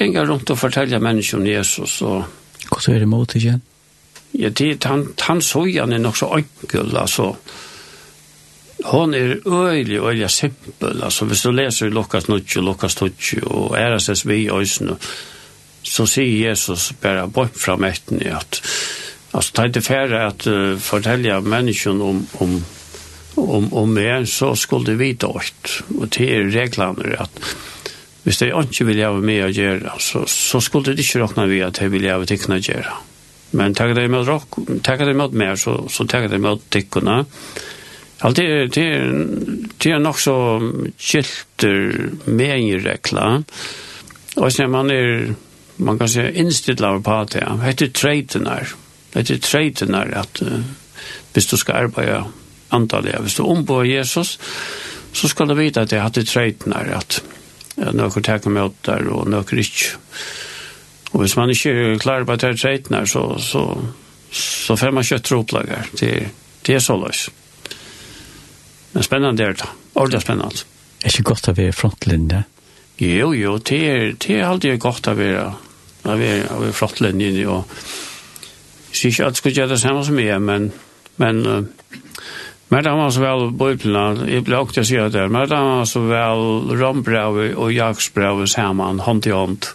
gänga runt och fortälja människor om Jesus och Hva er det mot igjen? Ja, det, han, han sojan er nok så enkel, altså. Hon er øyelig, øyelig simpel, altså. Hvis du leser Lukas 9, og Lukas 20 og æres vi i øysene, så sier Jesus bare bort fra metten i at Alltså det är inte färre att uh, fortälja människan om, om, om, om mer så skulle det vita åt. Och det är reglerna att hvis det inte vill jag med att göra så, så skulle det inte räkna vi att det vill jag teckna göra. Men tackar det med rock, tackar det med mer så, så tackar det med tickorna. Allt det är, det är, det nog så kilter med i reglerna. Och sen man är man kan säga inställd på att det. Det är. Det er treiten er at uh, hvis du skal arbeide antallet, hvis du ombår Jesus, så skal du vite at jeg hadde treiten treten er at uh, noen tar med der og noen ikke. Og hvis man ikke er klar på at det treiten er, så, så, så får man kjøtt troplager. Det, det er så løs. Men spennende er det. Ordentlig spennende. Er ikke godt å være frontlinje? Jo, jo, det er, det er alltid godt å være, å være, å være frontlinjen, og Så ikke alt skulle gjøre det samme som jeg, men, men uh, Men det var så vel bøyplene, jeg ble også til å si det, men det var så vel rombrevet og jaksbrevet sammen, hånd til hånd.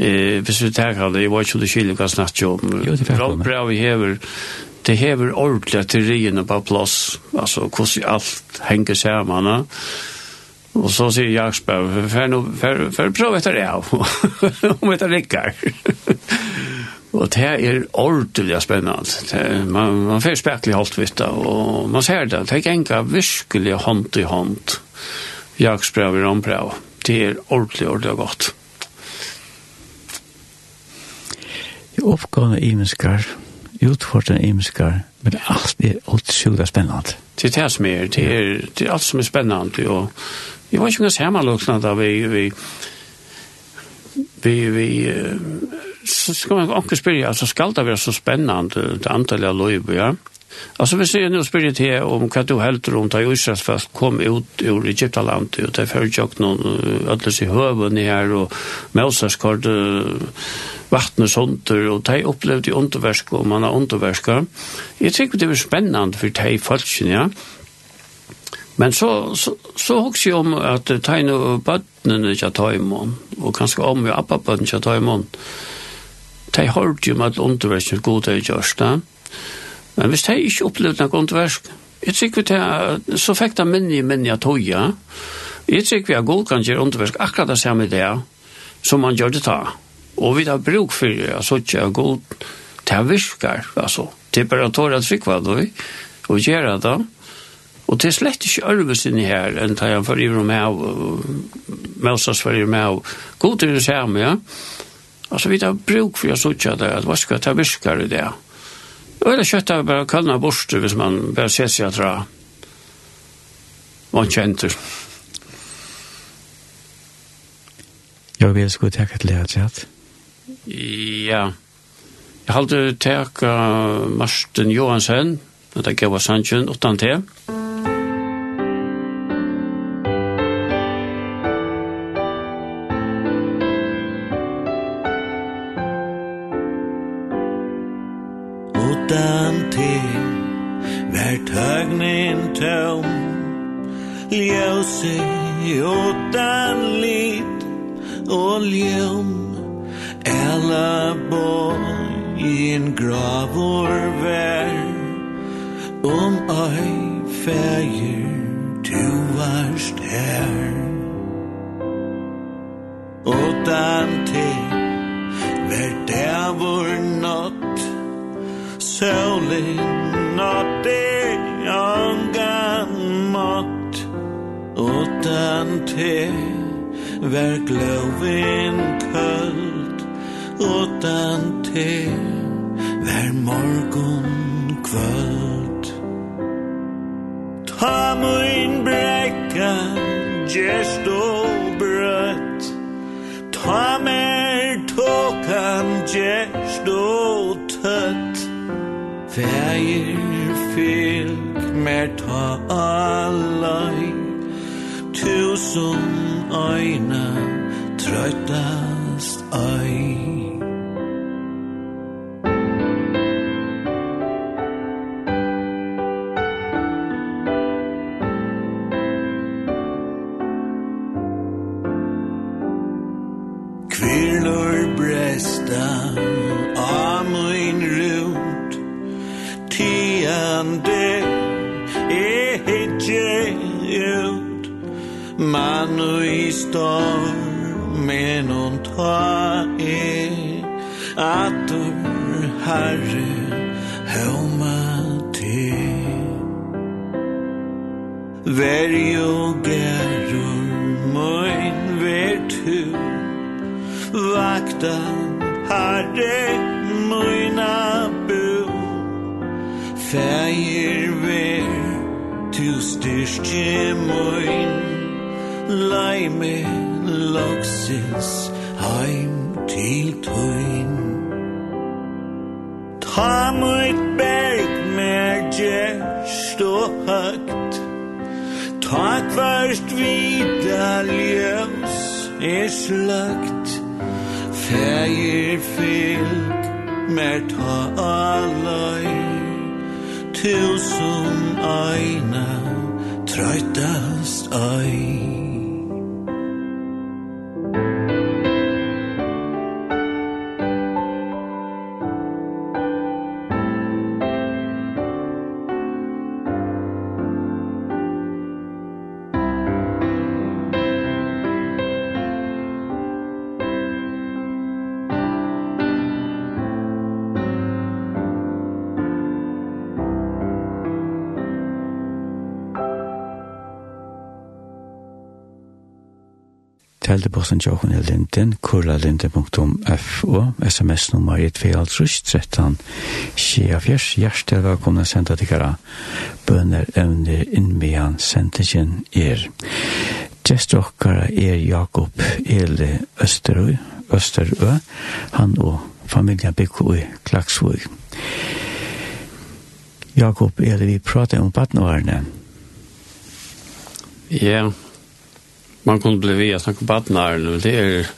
Eh, hvis vi tar det, jeg var ikke det skiljer hva snart snakket om. Rombrevet hever, det hever ordentlig til riene på plass, altså hvordan alt henger sammen. ja. Og så sier jaksbrevet, for, for, for prøv etter det av, om etter rikker. Og det er ordentlig spennende. Man, man får spekelig holdt vitt og man ser det. Det er ikke virkelig hånd i hånd. Jaksbrev og ramprev. Det er ordentlig, ordentlig godt. Det er oppgående imenskar, utfordrende imenskar, men alt er utrolig spennende. Det er det som er, det er, det er alt som er spennende, og jeg var ikke mye sammenlåkende da vi, vi, vi, vi, så skal man också spela alltså ska det vara så spännande det antal av löjb, ja? Alltså vi ser nu spyrir til om hva du heldur om da Israels fast kom ut ur Egyptaland og det fyrir jo noen ödles i høven her og Moses kort vattnet hunder og de opplevde i underversk og man har underverska jeg tycker det var spennende for de falskene ja? Men så så, så hugsi om at de nu bøttene ikke tar imon og kanskje om jo appa bøttene ikke tar imon de hørte jo med underversen god til gjørst da. Men hvis de ikke opplevde noen underversk, jeg tror vi til, så fikk de minne i minne at høye. Jeg tror vi at god kan gjøre underversk akkurat det samme det som man gjør det da. Og vi har bruk for det, altså ikke er god til å virke, altså. Det er bare å tåre at fikk hva og gjøre det Og det er slett ikke arbeidsinne her, enn tar jeg for i rom med av, Melsas for i rom med av, god til det samme, ja. Alltså vi har bruk för jag såg det att vad ska ta viskar i det. Och eller köttar bara kallna borste hvis man bara ser sig att dra. Man känner. Jag vill skulle ta ett lärt Ja. Jag hade tagit Marsten Johansen, det gav oss han utan det. Mm. sms-nummer i 2.13, Skia Fjers, hjertet velkomne senda tikkara, bønner evner innmian sendingen er. Gjest okkara er Jakob Eli Østerøy, Østerøy, han og familien Bikko i Klaksvøy. Jakob Eli, vi prater om badnårene. Ja, man kunne bli ved å snakke om badnårene, det er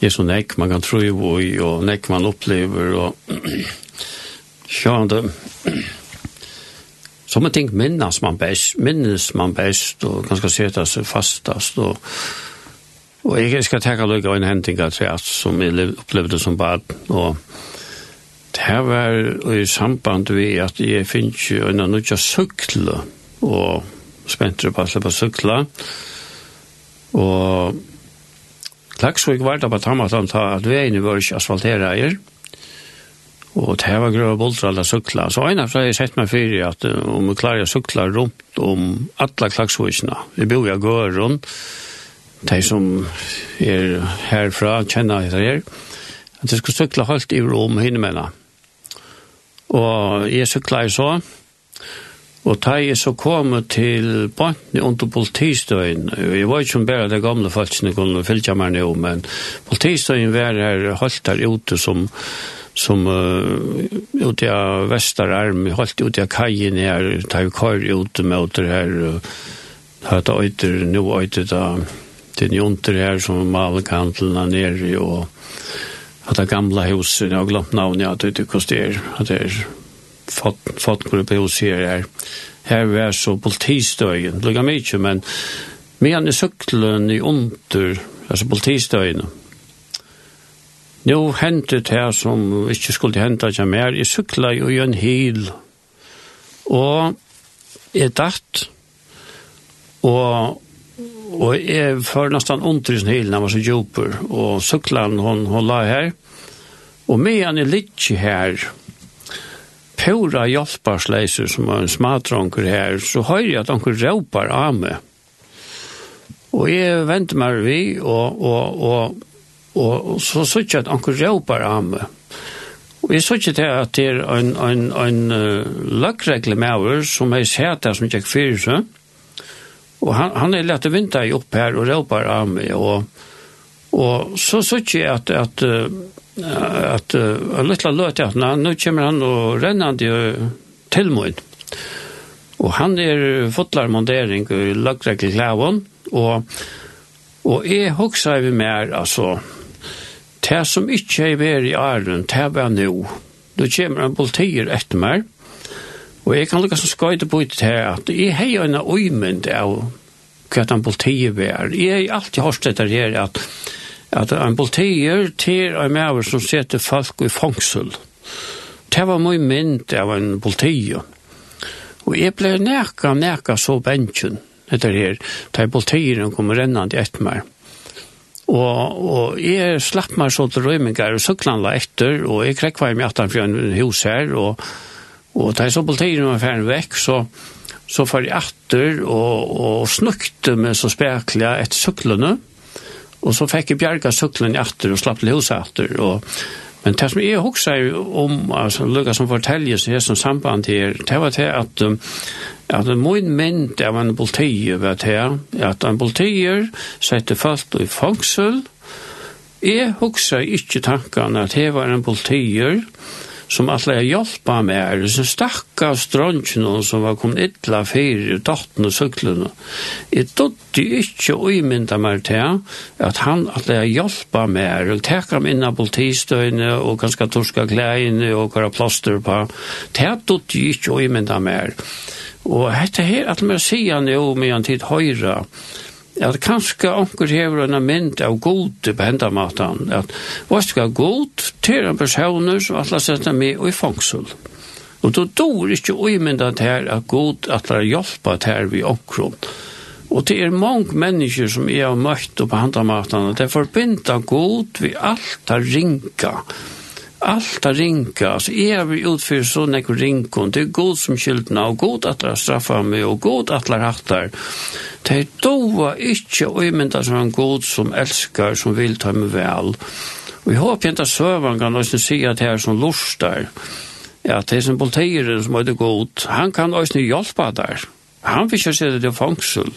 det er så nekk man kan tro i og nekk man upplever og sjående. som man tänker minnes man best, minnes man best, og ganska sette seg fastast og, og jeg skal tenke lykke av en händing av treet som jeg opplevde som bad og det her var i samband med at jeg finnes jo en annan cykla og spänt upp alla på cykla och Klagsvik var det på Tammatan ta at veien var ikke asfaltera eier, og det var grøy og bolter alle sukla. Så en av seg sett meg fyrir at om vi klarer å sukla rundt om alla Klaksvikna, vi bor jo i rundt, de som er herfra, kjenner etter her, at jeg skulle sukla halvt i rom hinne hinnemenna. Og jeg sukla i så, Og da jeg så kom til bantene under politistøyen, jeg var ikke som bare de gamle folkene kunne fylgja meg nå, men politistøyen var her, holdt her ute som, som uh, ute av Vesterarm, holdt ute av kajen her, da vi kar ute med det her, hatt øyter, nå øyter da, til jonter her som malkantlene nere, og hatt det gamle huset, jeg har glemt navnet, at det koster, at det er folk på huset her. Her var så politistøyen, lukka mykje, men men i søklen i under, altså politistøyen. Nå hentet her som ikke skulle hente ikke mer, i søkla jo i en hil, og jeg datt, og Og jeg får nesten under i sin når jeg var så djuper. Og søkland, hon, hun la her. Og med han er litt her, pura hjelparsleiser som var en smadronker her, så høyre jeg at anker råpar av meg. Og jeg venter meg vi, og, og, og, og, og så så att at anker råpar av meg. Og jeg så til at det er en, en, en uh, løkregle med over, som jeg ser der som ikke fyrir seg. Og han, han er lett å vinta opp her og råpar av meg, og, og så så ikke at, at uh, at en liten løt at nå kommer han og rennende til min. Og han er fotlarmondering montering i i klæven, og, og jeg husker vi mer, altså, det som ikke er vært i æren, det var nå. Nå kommer han politier etter meg, og jeg kan liksom skøyde på det her, at jeg har en øymynd av hva den politiet var. Jeg har alltid hørt dette her, at at en politier til en maver som setter folk i fangsel. Det var mye mynd av en politier. Og jeg ble neka, neka så bensjen etter her, da politieren kom rennende etter meg. Og, og jeg slapp meg så til røymingar og søklanla etter, og jeg krekk var i atan fra en hus her, og, og da jeg så politieren var ferdig vekk, så, så far jeg etter og, og snukte meg så spekla etter søklene, og Og så fikk jeg bjerga suklen etter og slapp til huset etter. Og, men det som jeg husker om, altså, Lukas som forteller seg som samband her, det var til at, at min mynd av en politier var til at en politier sette fast i fangsel. Jeg husker ikke tanken at det var en politier, som alle har hjulpet med er, så stakka strøntjen som var kommet ytla fyrir i dotten og syklene. Jeg dotte ikke å imynda meg til at han alle har hjulpet med er, og teka meg inn av politistøyene og ganske torska klæene og kora plaster på. Det dotte ikke å imynda meg. Og dette her, at man sier han jo med en tid høyre, at kanskje onker hever en mynd av god på henda matan, at hva skal god til en person som alle setter med og i fangsel. Og då dår ikke uimynda her at god atla hjelpa her vi omkron. Og det er mange mennesker som er har møtt på handa matan, at det forbinda god vi alt har ringa, allt att ringa, Alltså är vi utför så nekker rinkon, det är god som skyldna, och god att det er straffa meg, og god att det rattar. hattar. Det er doa inte øymynda som en god som älskar som vill ta mig väl. Och jag hoppas inte att sövan kan också säga att det är som lustar, ja, det är som politieren som är det god, han kan också hjälpa där. Han vill inte säga det är fangsel.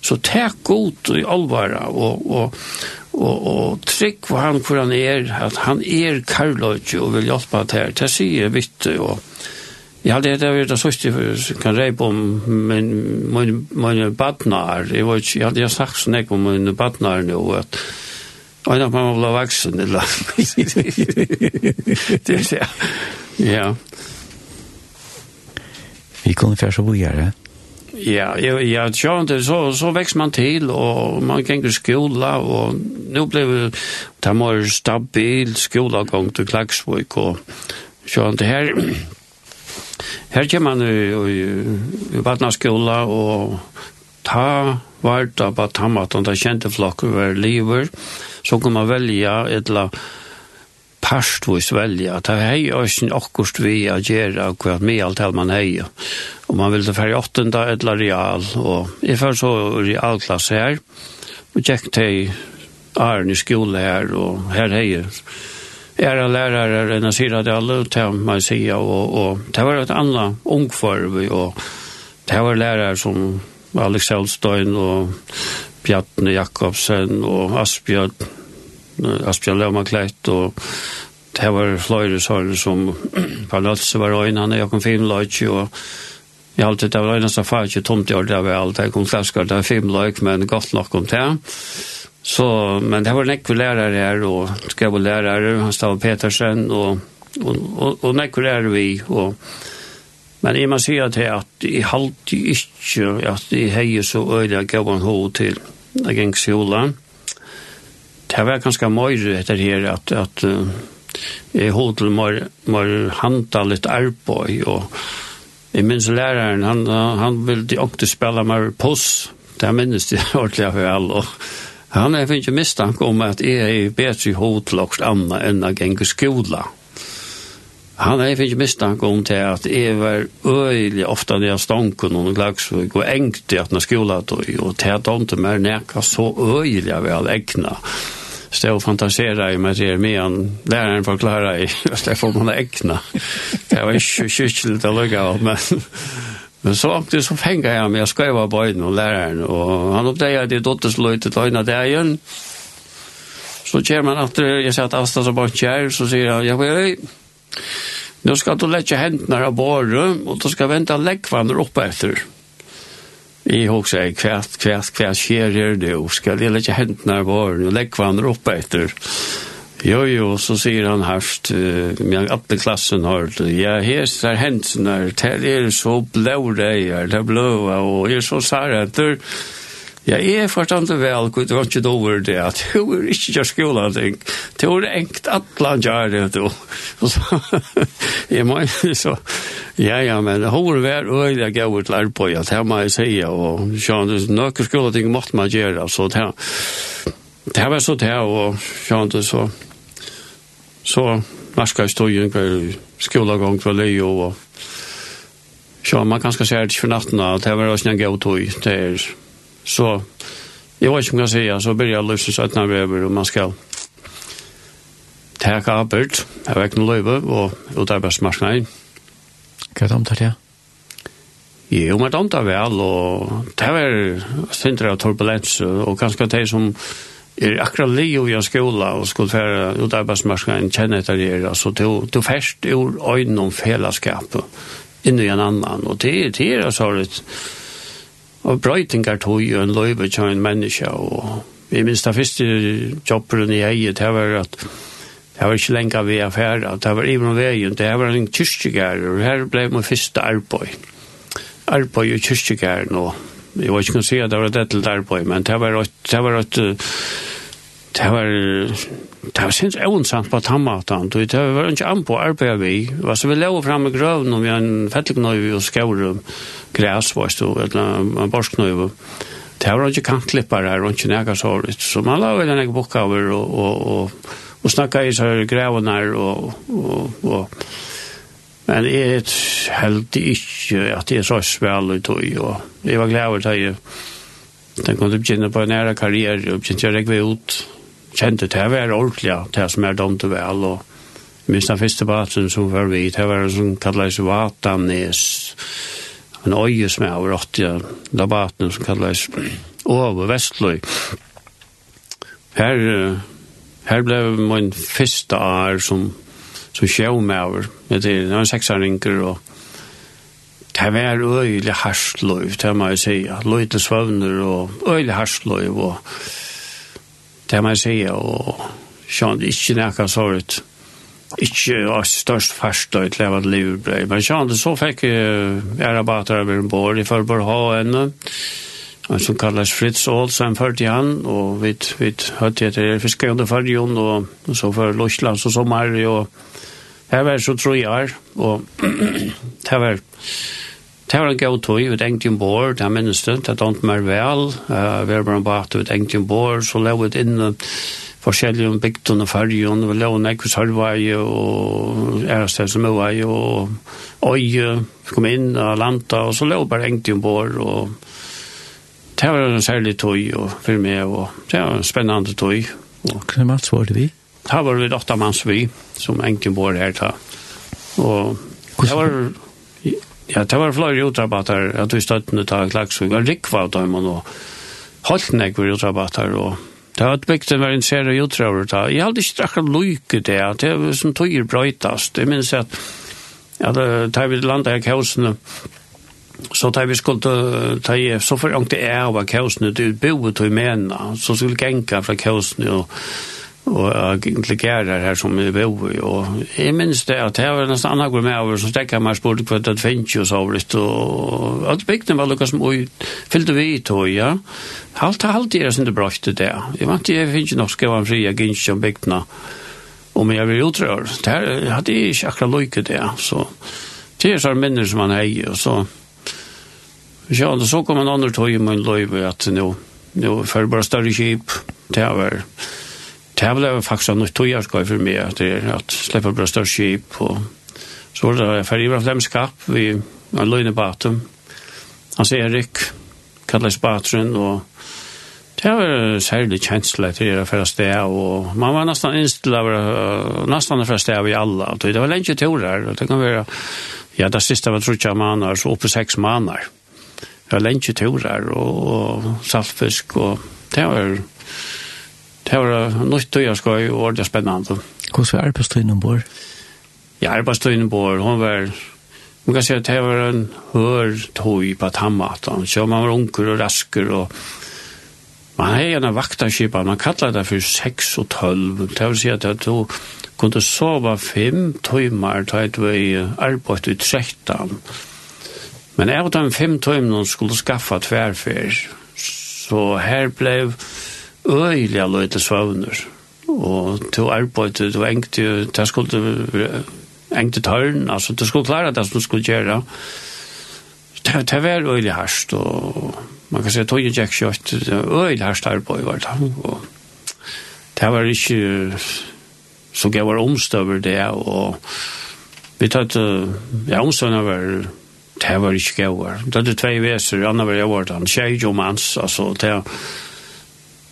Så takk god i allvara och, och, og, og trygg hvor han hvor han er, at han er karløyge og vil hjelpe til her. Det sier jeg vidt, og jeg hadde det vært det sørste for kan reipe om min, min, min badnar. Jeg, var ikke, jeg hadde sagt sånn ikke om min badnar nå, at Og da man bli vaksen, eller? det er det, ja. Vi kunne først og bojere. Ja. Ja, ja, ja, tjant, så, så växer man till och man gänger skola och nu blev det mer stabil skolagång till Klaxvik och tjant, här, här kan man ju i vattnaskola och ta vart på tammat och ta kjente flokker var lever så kan man välja ett la pastvis velja. Det hei òsken okkurst vi a gjerra hva mi alt hel man hei. Og man ville færre åttenda etla real. Og jeg fær så realklass her. Og tjekk til Arne i skole her, og her hei er a lærare enn a sira det alle til man sier, og, og det var et anna ungforv, og det var lærare som Alex Elstein og Bjartne Jakobsen og Asbjørn Asbjørn Løvmakleit, og det var flere sånne som Palazzo var øyne, han er Jakob Finnløyke, og jeg har alltid, det var øyne som far ikke tomt i år, det var alt, jeg kom klasker, det var Finnløyke, men godt nok om det. Så, men det var nekve lærere her, og skrev lærere, han stav Petersen, og, og, og, og nekve lærere vi, og Men jeg må si at jeg, at jeg halte ikke at jeg heier så øyne gav han hod til jeg gikk skolen det var ganske mye etter her at, at uh, jeg holdt til mer, mer handla litt arbeid, og jeg minns læreren, han, han ville ikke spille mer puss, det minnes jeg ordentlig av alle, og han har ikke mistanke om at jeg er bedre i hodet til annet enn å gjenge skolen. Han har finnes mistanke om til at jeg var øyelig ofte når jeg stanken og glagsvig og engt i at når skolen tog, og til at han til meg nekka så øyelig av all egna. Så jeg fantasera i meg til meg han, læreren forklarer i, at jeg får man egna. Det var ikke kyrkjelig til å lukke av, men... Men så åkte så fenga jeg med, jeg skrev av bøyden og læreren, og han oppdaget at jeg dottes løyte til øynene der igjen. Så kommer han at jeg sier at Asta så bare kjær, så sier han, jeg, Nu ska du lägga hendene av borre och du ska vänta läggvannar upp efter. I hok säger hva, hva, hva skjer her nu. Ska jeg lägga hendene av borre och leggvannet upp efter. Jo, jo, så säger han härst, men alle klassen har ja, här är hendene, det er så blå det är, det er blå och jeg är så sarheter. Ja Ja, jeg forstand det vel, gud, det var ikke dover det, at du er ikke til skolen, ting. Det var enkt at land gjør det, du. Så, Jeg må så, ja, ja, men hår var øyla gav ut lær på, ja, det må jeg si, og sånn, noen skolen ting måtte man gjøre, så det, det var så det, og sånn, så, så, marska i støyen, skolegång for leio, og, så, man kan skal se det for natten, og det var også en gav tog, det er, Så jeg vet ikke om jag säger så börjar jeg lyfta sig när vi över man skal täcka arbet jeg vet ikke noe løyve, og utarbetsmarknaden. Vad är det om det ja? Jo, men det er vel, og det er sindre av turbulens, og ganske det som er akkurat li leo i skola og skulle fære ut arbeidsmarskene kjenne etter det, altså du, du først ur øynene om fellesskapet inni en annan, og det, det er så litt, og brøytingar tog jo en løyve til en menneske, og vi minst det første jobberen i eget, det var at det var ikke lenge vi affæra, det var even veien, det var en kyrkjegær, og her ble min første arbeid. Arbeid i kyrkjegær nå. Jeg var ikke kan si at det var et etter arbeid, men det var et, det var et, det var det var sinns evensamt på tammatan det var ikke an på arbeid vi var så vi lå fram i grøven og vi har en fettelknøy og skår græs var stå eller borsknøy det var ikke kantklippar her og ikke nega så så man la vel en bukka over og, og, og, og snakka i så græven her og, og, og men jeg held ikke at jeg så svel ut og jeg var glad over det jeg Den kom til å begynne på en nære karriere, og begynte å regve ut, kjente det var ordentlig, det som er dømt vel, og minst den første baten som var vi, det var en som kallet Vatanes, en øye som er over 80, da baten som kalles Åve Vestløy. Her, her ble min første år som, som sjømøver, det var en seksarringer, og Det var øyelig harsløy, det må jeg si. Løy til svøvner og øyelig harsløy. Og det man sier, og sånn, ikke nekka ut. ikke var størst fast og et levet ble. men sånn, så fikk jeg rabatter over en bord i forbord ha henne, han som kalles Fritz Olsen ført i han, og vi, vi hørte etter fiske under fargen, og, og så for Lorslands og sommer, og her var så tror jeg, og her var det var en god tog, vi tenkte en bår, det minnes det, det tenkte meg vel, uh, vi var bare en bort, vi tenkte en bår, så lå vi inn forskjellige bygden og fargen, vi lå nekk hos Hørvei og ærested som er vei, og Øye, vi kom inn og landa, og så lå vi bare tenkte en bår, og det var en særlig tog og, for meg, og det var en spennende tog. Hvordan manns var det vi? Det var vi åtta manns vi, som enken bor her ta. Og det var Ja, det var flere utrabatter, at vi støttene ta klagsvig, og rikva av dem, og holdt nek var utrabatter, og det var et bygd en veldig serie utrabatter. Ta. Jeg hadde ikke drakk lykke det, at det var som tøyer brøytast. Jeg minns at, at da vi landet i kaosene, så da vi skulle ta i, så for forangte jeg av kaosene, det boet og mena, så skulle genka fra kaosene, og og egentlig gærer her som vi bor i, og jeg minns det at jeg var nesten annen går med over, så stekket meg spurte hva det finnes jo så litt, og alt bygden var lukket som oi, fyllte vi i tog, ja. Halt har alltid jeg sin det brøkte det. Jeg vant ikke, jeg finnes nok skrevet en fri, jeg gikk om bygdene, om jeg vil utrør. Det her hadde jeg ikke akkurat lukket det, så det er sånn minner som man heier, og så, ja, og så kom en annen tog i min løyve at nå, nå, for bare større kjip, det var, det här blev faktiskt en nytt tojarskoj för mig att, att slipper bra større skip, og så var det färgivra flemskap, vi en löjne batum. Sier Erik kallades batrun og det var særlig kjensle til det förra sted, og man var nästan inställd av nästan sted av i alle, og det var länge till og det kan være, ja det siste var trutja manar så oppe seks manar. Det var länge till og, og saltfisk og det var Det var nytt tøyerskøy, og det var spennende. Hvordan var arbeidstøyene ombord? Ja, arbeidstøyene ombord, hun var... Man kan si at det var en hør tøy på tammaten, Så man var unker og rasker og man hade gärna vaktarkipa. Man kallar det for 6 og 12. Det vil si at du kunne sova 5 timmar då jag var i arbete i 13. Men av de fem tøymene skulle skaffa tverfer, Så her blev øyelig løyte svøvner. Og to arbeidet, du engte, jo, det skulle engte tørn, altså du skulle klare det som du skulle gjøre. Det, det var øyelig hørst, og man kan si at tog gikk kjøtt, det var øyelig hørst arbeid var det. Og det var ikke, så jeg var omstøver det, og vi tatt, ja, omstøvene var det var ikke gøy. Det var tvei veser, andre var jeg var den, tjej og mans, altså, det var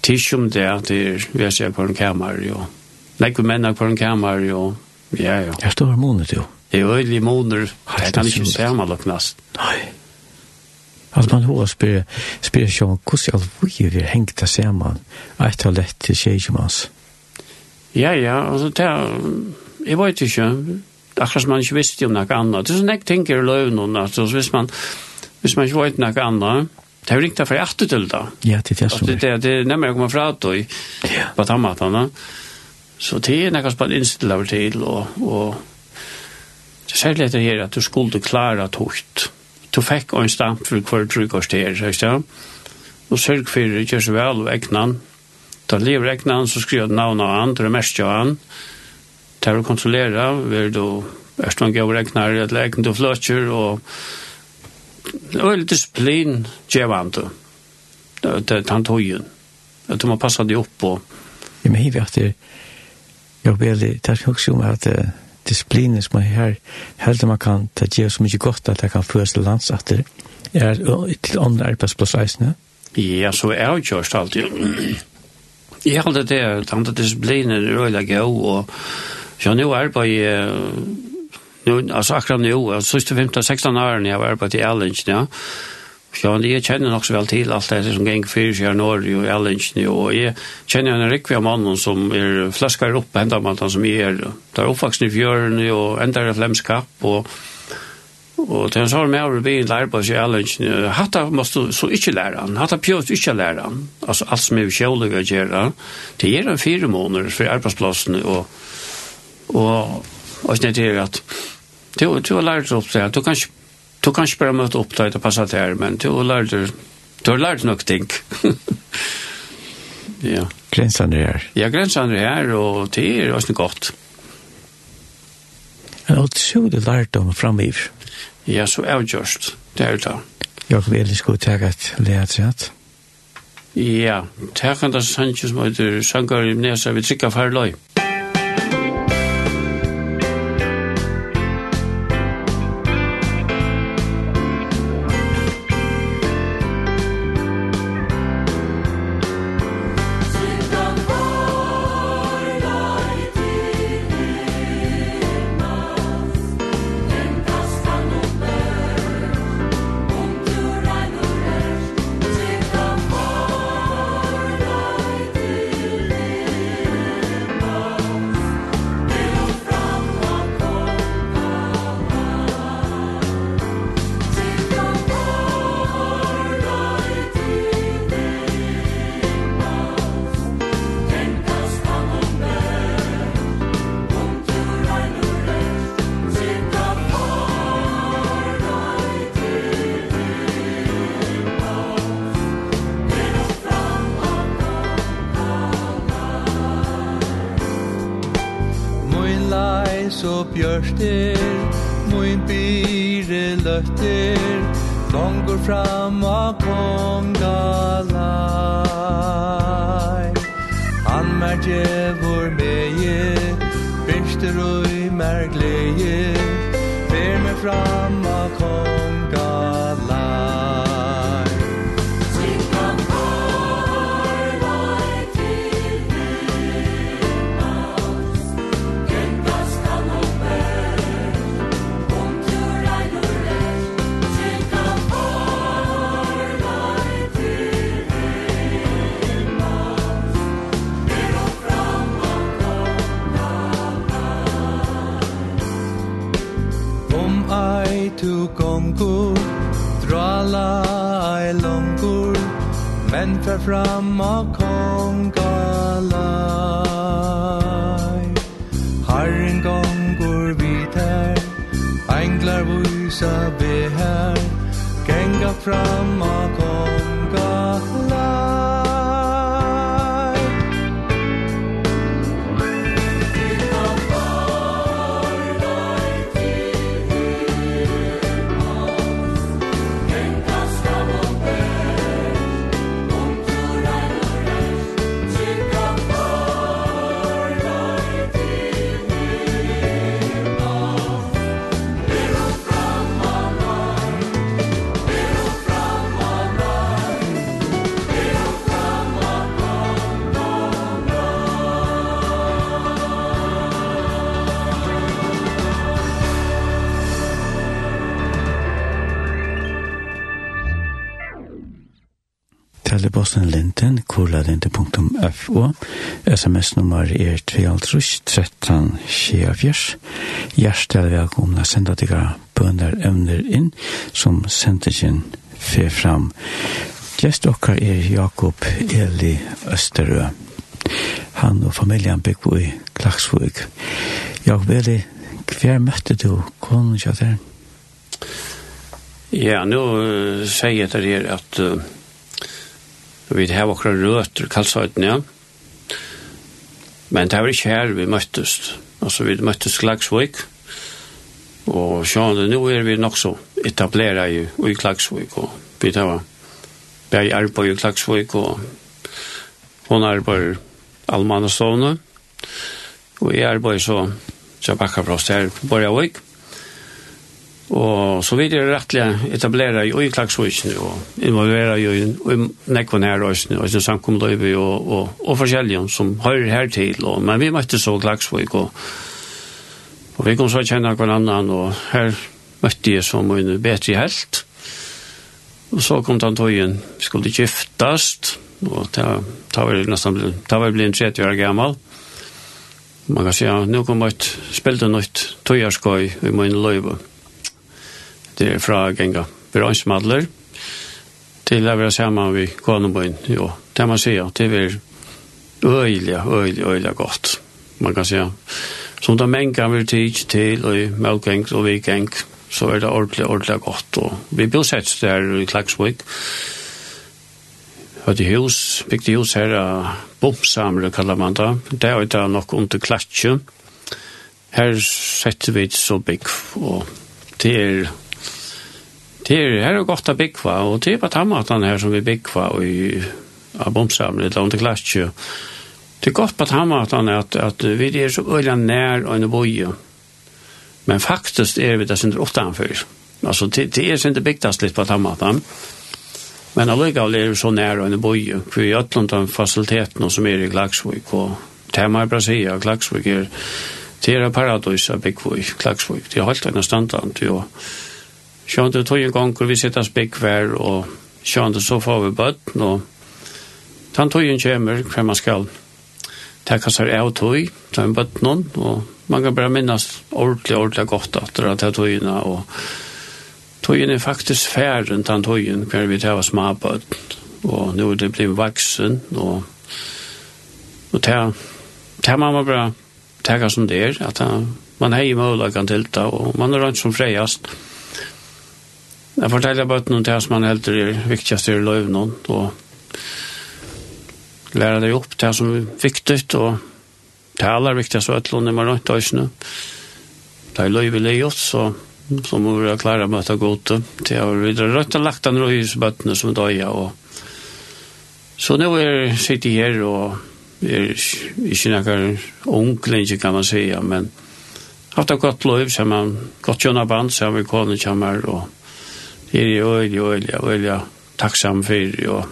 tisch om det at det vi ser på en kammer jo. Nei, vi menn på en kammer jo. Ja, ja. Jeg står måned jo. Det er øyelig måneder. Det kan ikke se meg nast Nei. Altså man hår spyr, spyr seg om hvordan alvorlig vi er hengt av sammen. Et har lett til tjejkjumans. Ja, ja, altså det er, jeg vet ikke, akkurat man ikke visste om noe annet. Det er sånn jeg tenker i løvnene, altså hvis man, hvis man ikke vet noe annet, Det har ringt för att du till då. Ja, det är så. Det det nämmer jag kommer från då. i Vad tomaterna. då. Så det är något spel inställt till och och det säger lite här att du skulle klara tokt. Du fick en stamp för kvar tryckost här, så så. Och sörg för det görs väl vägnan. Ta lever räknan så skriver du namn och andra mest jag an. Tar du kontrollera, vill du Erstånd gav regnar, et leken du fløtjer, og öll disiplin gevande. Det han tog ju. Att man passade upp på. Ja, men hiv att jag vill ta också om att disiplin som är här helt man kan ta ge så mycket gott att det kan föras till lands att det är till andra arbetsplatsreisande. Ja, så är det just alltid. Jag håller det, att disciplinen är öliga och Ja, nu arbeid jeg nu, alltså akkurat nu, alltså sista 15, 16 år när jag var på till Erlingen, ja. Ja, og jeg kjenner nok så vel til alt det som gikk fyrir siden Norge og Ellingsen, og jeg kjenner en rikvig av mannen som er flaskar opp, enda man han som jeg er, der oppvaksen i fjøren, og enda er flemskap, og, og til han sa med over byen lærer på seg Ellingsen, hatta måste så ikke lære han, hatta pjøst ikke lære han, altså alt som er kjølig å gjøre, det gjør han fire måneder for arbeidsplassene, og, og, og, og, og, og, og, Du, du har lært opp det. Du kan, ikke, du kan ikke bare møte opp det og passe til her, men du har lært, du har lært nok ting. ja. Grensene er her. Ja, grensene er her, og det er også godt. En lært om framiv. Ja, så er Det just. Det er det. Jeg vil ellers gå til at lære seg Ja, det er kan det sannsyn som heter Sankar i Nesa, vi trykker farløy. og sms-nummer er 3.13.24. Hjertel vi har kommet senda dere bønder evner inn som sender sin fer fram. Gjest okkar er Jakob Eli Østerø. Han og familien bygde i Klagsvøk. Jakob Eli, hver møtte du konen til kjøtteren? Ja, nå uh, sier jeg til dere at uh, vi har akkurat røter kalsøyten, ja. Men det var ikke her vi møttes. Altså, vi møttes Klagsvøk. og sånn, nå er vi nok så etableret i, i Klagsvik, og vi tar var bare arbeid i Klagsvøk, og hun arbeider allmannestående, og jeg arbeider så, så bakker fra oss her på Borgavøk. og Og så vidt er rettelig etablere i klagsvisene og involvere i nekvann her og i samkomløyve og, og, og forskjellige som hører her til. Og, men vi møtte så klagsvik og, og vi kom så kjenne hver annan og her møtte jeg som en bedre helt. Og så kom den tøyen, vi skulle giftast og det var nesten det var blitt 30 år gammel. Man kan si, ja, nå kom jeg spilte nytt tøyerskøy i min løyve det er fra genga bransjemadler til å være sammen med Kånebøyen. Jo, det man sier, det er øyelig, øyelig, øyelig godt. Man kan si, som det menga vi tid til, og melkeng og vikeng, så er det ordentlig, ordentlig godt. Og vi blir sett der i Klagsvik, det hus, bygde hus her av bomsamle, kallar man det. Det er jo da nok under klatsje. Her setter vi så bygg, og det er Det er her er godt å bygge, og det er på tammaten her som vi bygger i bomsamlet, om det klarer Det er godt på tammaten at, at vi er så øyne nær og en boje. Men faktisk er vi det som er utenfor. Altså, det, det er som det bygges litt på tammaten. Men allikevel er vi så nær og en boje. For i Øtland har fasilitetene som er i Klagsvik, og Tema i Brasia, Klagsvik er det er paradis av bygge i Klagsvik. Det er helt enn standland, jo. Ja Sjønt det tog en gang hvor vi sitter spekvær, og sjønt så får vi bøtten, og den en kommer hver man skal takka seg av tog, ta en bøtten, og man kan bare minnes ordentlig, ordentlig godt etter at det tøyene, og tøyene er faktisk færen den tøyen hver vi tar oss bøtten, og nå er det blitt vaksen, og, og ta, ta man bare tega som det er, at man har i mulighet til det, og man er rønt som freiast, og Jeg forteller bare noen ting som man helt er viktigast i løyv løyven, og lære deg opp det som er viktig, og det aller viktigast av et lønne man rundt døysene. Det er løyv i leiot, så, så må vi klare med å gå til. Det har vi rødt og lagt den røyhusbøttene som døya, og så nå er sitter her, og er ikke noen ung kan man säga, men haft et godt løyv, så man godt kjønner band, så har vi kåne kommer, og er jo øyelig, øyelig, øyelig takksam for, og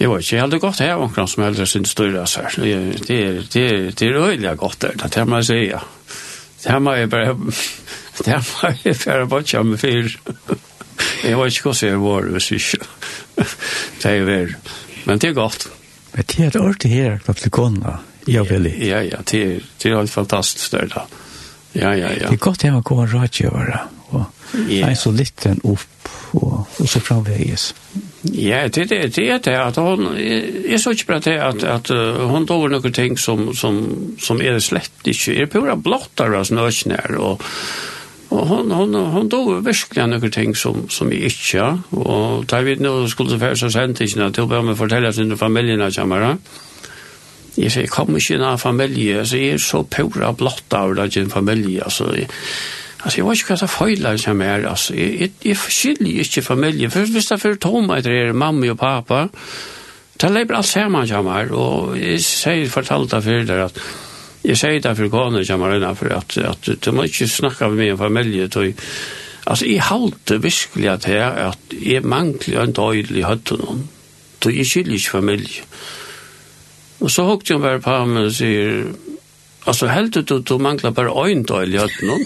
jeg vet ikke jeg hadde gått her, omkring som eldre sin større så Det er, det er, det er øyelig godt der, det er man sier, ja. Det er man bare, det er man bare bare med for, Jeg vet ikke hva jeg var, hvis ikke. Det er vel, men det er godt. Men det er det ordentlig her, klokken, ja, vel. Ja, ja, det er, det er helt fantastisk der da. Ja, ja, ja. Det er godt jeg må gå en rådgjøver, og yeah. en så liten opp, og, og så framveges. Ja, det det, det er det, at hun, jeg så ikke bare det, at, at uh, hun dover noen ting som, som, som er slett ikke, er pura blottar av snøknær, og, Og hon hon hon dover virkelig noen ting som som er ikke, og da vi nå skulle försa sent inte att till börja med fortelle sin familjerna kamera. Mm Jeg sier, kom ikke inn av familie, altså, jeg er så pura blått av det en familie, altså, jeg, altså, jeg vet ikke hva det feiler som er, altså, jeg, jeg, jeg skiljer ikke familie, for hvis det er tom etter er mamma og pappa, det lever alt sammen som er, og jeg sier, fortalte for dere at, jeg sier det for kone som er innenfor, at, at du må ikke snakke med min familie, tog, altså, jeg halte virkelig at jeg, at jeg mangler en døylig høtten, tog jeg skiljer ikke familie, Och så hokte jag var på ham och säger Alltså helt ut och tog manglar bara öjndöjl i ötnon.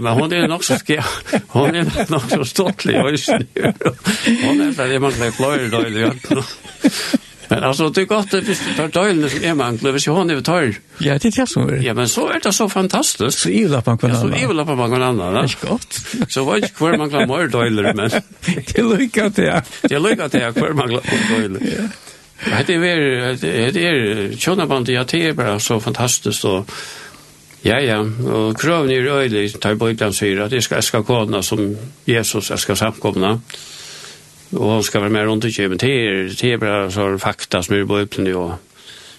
Men hon är nog så skär. Hon är nog så ståttlig i öjsten. Hon är där jag manglar klöjrdöjl i ötnon. Men alltså det är gott att visst tar döjlen som är manglar. Visst hon är tar. Ja, det er det som er. Ja, men så är det så fantastiskt. Så ivlar man kan annan. Ja, så ivlar man kan annan. Det er godt. Så var inte kvar manglar mer men... Det er är lyckat det. Det är lyckat det. Kvar manglar döjler. Ja. Det är väl det är tjona ja det är bara så fantastiskt och ja ja och kraven är öjlig tar på ibland säger att det ska ska komma som Jesus ska samkomna. Och han ska vara med runt och ge men det är det är bara så fakta som är på ibland och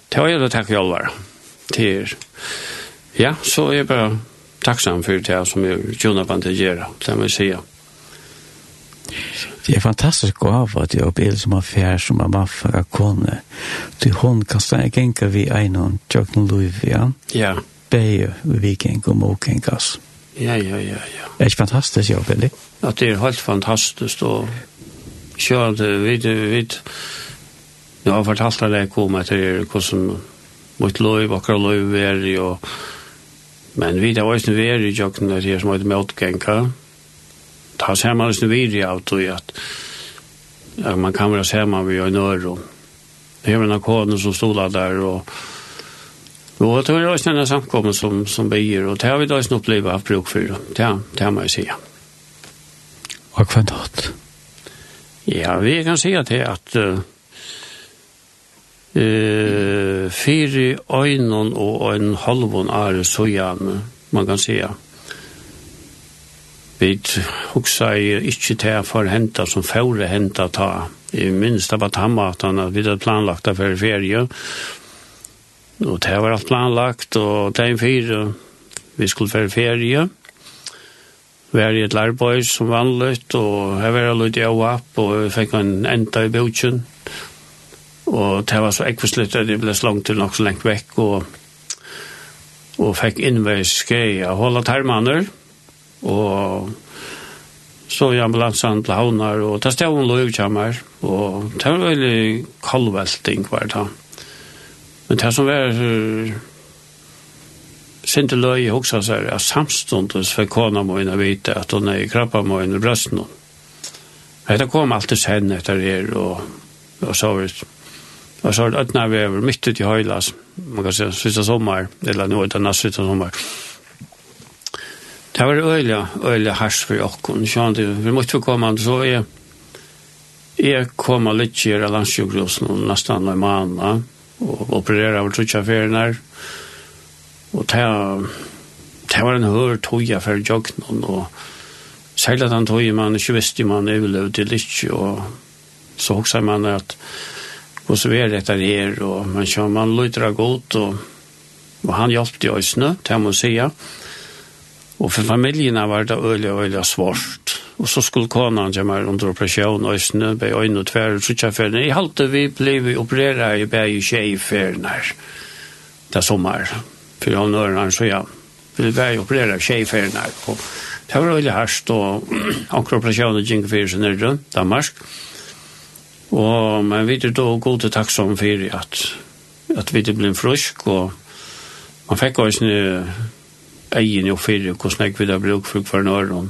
ta jag det tack jag var. Det ja så är bara tacksam för det som jag tjona på att göra kan man säga. Det er fantastisk gave at det har bil som har fjær som er maffer av kone. Til hun kan snakke genka vi egnom tjøkken liv, ja? Ja. Beie viking og mokengas. Ja, ja, ja, ja. Det er ikke fantastisk jobb, eller? Ja, det er helt fantastisk, og kjørende, det vi, vi, jeg har fortalt deg om at det er hvordan mot liv, akkurat liv er, og, men vi, det var ikke vært i tjøkken, det er som heter motgenka, ja ta samman sin videre av tog at, ja, man kan være vara vi og nør og Det er en koden som stod der og Och det var også en samkommet som, som blir og det har vi da også blivit av bruk for, Det, det har man ju säga. Och kvantat? Ja, vi kan si at det att uh, uh, fire ögonen og en halvån er så gjerne, man kan si Mm vi hugsa i ikkje til for henta som fåre henta ta. I minst av at han at vi hadde planlagt det for ferie. Og det var alt planlagt, og det er fire vi skulle for ferie. Vi er i et lærbøy som vanligt, og jeg var litt i opp, og jeg fikk en enda i bøtjen. Og det var så ekvislitt at jeg ble slangt til nok så lengt vekk, og, og fikk innveis skje av holde termaner. Og og så i ambulansen til havnar, og det stod hun lå lov kommer, og det var veldig kallvelting hver dag. Men det som var sinte løy i hoksa seg, at samståndes for kona må inn og vite at hun er i krabba må inn i brøsten. Det kom alltid sen etter her, og, og så var det. Og så var det øtna vi over midt ut i høylas, man kan si, sista sommer, eller nå er det nast sista sommer, Det var øyla, øyla hars for okkon. Sjandi, vi måtte komme, så jeg, jeg kom av litt av landsjukrosen og nesten av manna, og operera av trutja her. og det, det var en hør toja for jognon, og særlig at han toja man, ikke visste man, overlevde ville til litt, og så hoksa man at og så er dette her, og man kjører, man løytra godt, og, og han hjelpte i øysene, til han må sige, og Og for familien var det øyelig, øyelig svårt. Og så skulle konan komme under operasjon, og snø ble øyne og tverre, så ikke ferdig. I halte vi ble opereret i bæg i tjei i ferien her. Det er sommer. For han og han, så ja. Vi ble opereret i tjei i ferien. Og det var øyelig herst, og akkurat operasjonen gikk fyrir seg nere, Danmark. Og, men vi er da god til takksom for at, at vi ble frisk, og man fikk også egen jo fyrir hvordan jeg vi ha bruk for hver nøren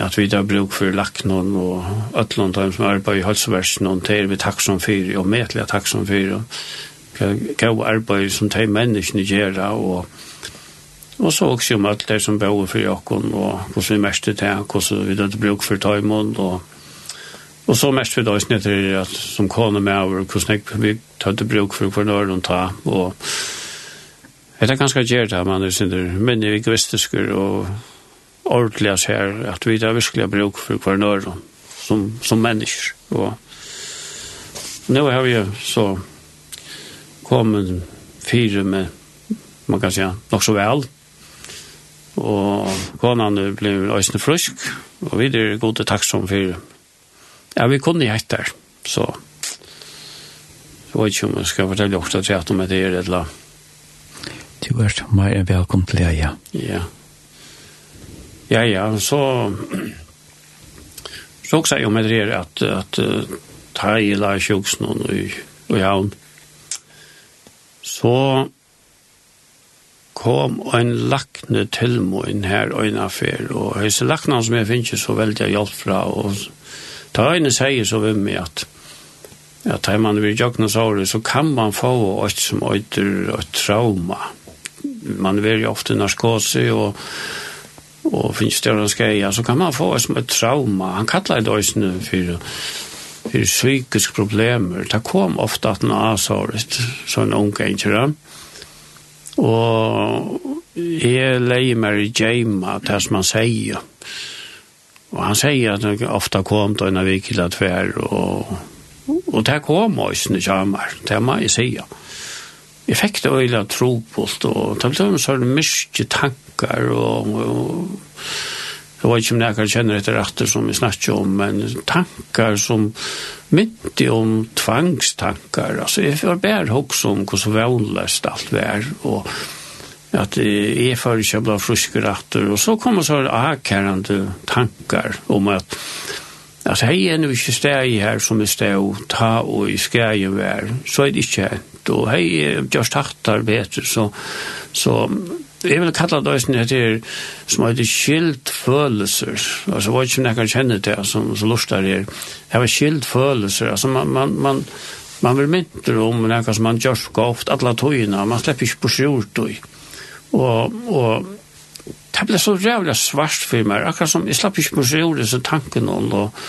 at vi har bruk for laknån og øtlån dem som arbeider i halsversen og det vi takk som fyrir og medelig takk som fyrir hva arbeid som de menneskene gjør og Og så også om alt det som bor for Jakon, og hvordan vi mest til, hvordan vi hadde bruk for Taimond, og, og så mest for dagen etter at som kone med over, hvordan vi hadde bruk for hver nøren ta, og Det er ganske gjerne at man er sinder menn i vikvistisker og ordentlig her, at vi har virkelig bruk for hver nør som, som mennesker. Og nå har vi så kommet fire med, man kan si, nok så vel. Og konan ble øyne frusk, og vi er gode takk som fire. Ja, vi kunne hette der, så jeg vet ikke om jeg skal fortelle ofte til at om det er et eller annet Du er mer enn velkommen til deg, ja. Ja. Ja, ja, så... Så også er jo med det at, at ta i la sjuksen og i havn. Så kom en lakne til min her og en affær, og disse lakne som jeg finner så veldig hjelp fra, og ta en seier så ved meg at Ja, tar man vid jøkna såret, så kan man få et som øyder et trauma. Mm man väljer ofta narkose och og finnes det å skje, så kan man få et som et trauma. Han kallar det også nu för för psykisk problem. Det kom ofta att när så så en ung kanske. Och jeg leier meg i Gjema, det som han sier. Og han sier at han ofte kom til en av vikila tver, og, og det kom også, ikke han var, det må jeg sier jeg fikk det øyla tropost, og det ble så mye tankar, og, og jeg vet ikke om jeg kjenner etter retter som vi snakker om, men tankar som mynte om tvangstankar, altså jeg var bare hoks om hvordan vannløst alt var, og at jeg får ikke bli fruske retter, og så kommer så akkerende tankar om at Altså, hei er nu ikke steg her som er steg og ta og i skreien vær, så er det ikke her ut og hei, just hattar betur, så, så jeg vil kalla det også etter som er skilt følelser, altså hva er ikke nekkar kjenne til som, som lustar er, det er skilt følelser, altså man, man, man Man vil mynte om nekka som man gjør så gott, alle togene. man slipper ikke på skjort og, og og det ble så rævlig svart for meg, akkurat som jeg slapp ikke på skjort ordet som tanken om, og,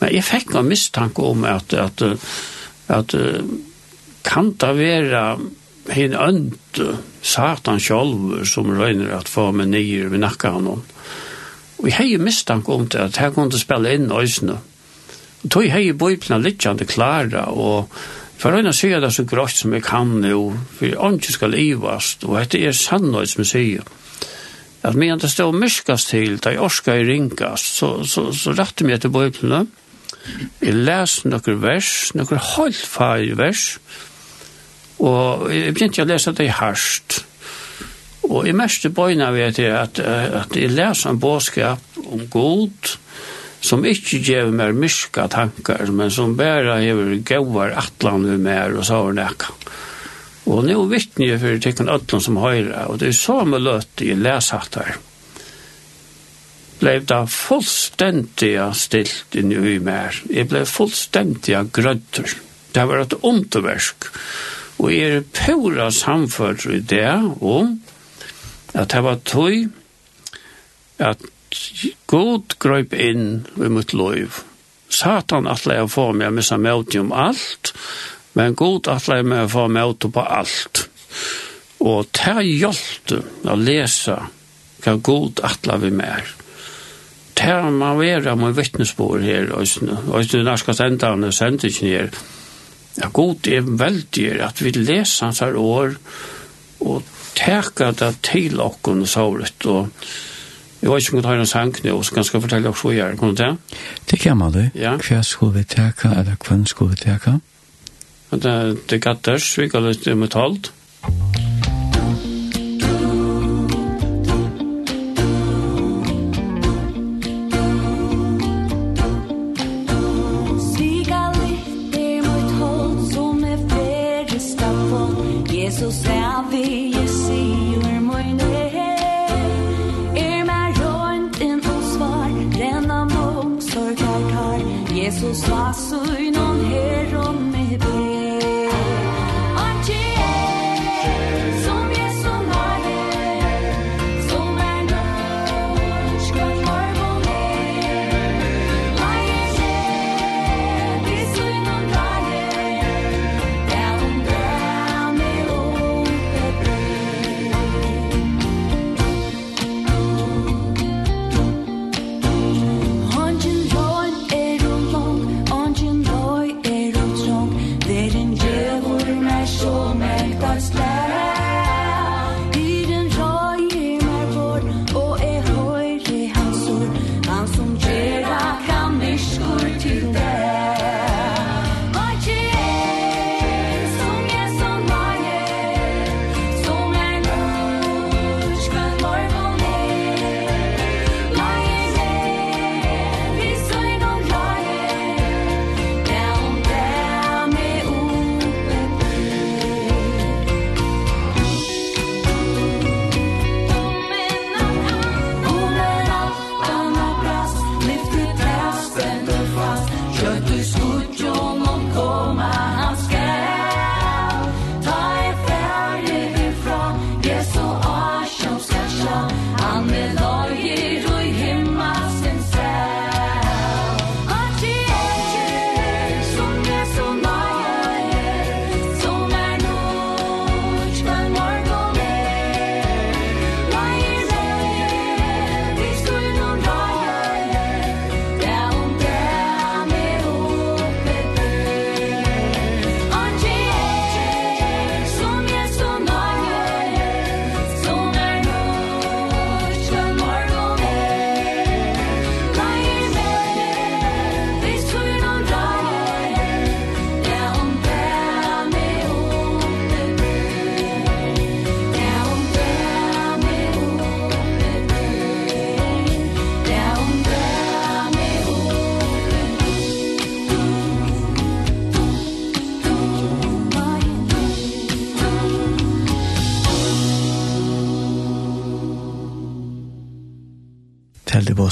men jeg fikk en mistanke om at, at, at, at kan det være hin ønt satan sjálv som røyner at få meg nyer ved nakka honom. Og jeg har mistanke om det at jeg kunne spille inn øysene. Og tog jeg hei bøyplene littjande klara og for øyne sier det så grått som jeg kan jo, for jeg ønske skal ivast og dette er sannøys som jeg sier. At medan det stod myskast til, da jeg orska i ringast, så, så, så rette meg etter bøyplene. Jeg leser noen vers, noen holdfag vers, vers, Og jeg begynte å lese det hardt. Og i mest bøyna vet jeg at, at jeg leser en bådskap om god, som ikke gjør mer myska tankar, men som bare gjør gauar atlan vi mer og så nekka. Og nå vittne jeg for tekken atlan som høyre, og det er så med løtt i lesatar, Blev da fullstendig stilt inn i mer. Jeg ble fullstendig grøtter. Det var et underversk. Det og er pura samført i det om at det var tøy at god grøyp inn i mitt liv. Satan atle jeg få meg å missa møte om alt, men god atle jeg meg få møte på alt. Og det er hjelpte å lese hva god atle vi mer. Det er man være med vittnesbord her, og det er norske sendene sendene her, Ja, god er veldig at vi leser hans her år og teka det til okken og såret og Jeg vet ikke om du har en sang nå, så kan jeg fortelle hva jeg gjør, kan du det? Det kan man det. Ja. Hva skulle vi teka, eller hva skulle vi teka? Det, det gatters, vi kan det metalt. Ja.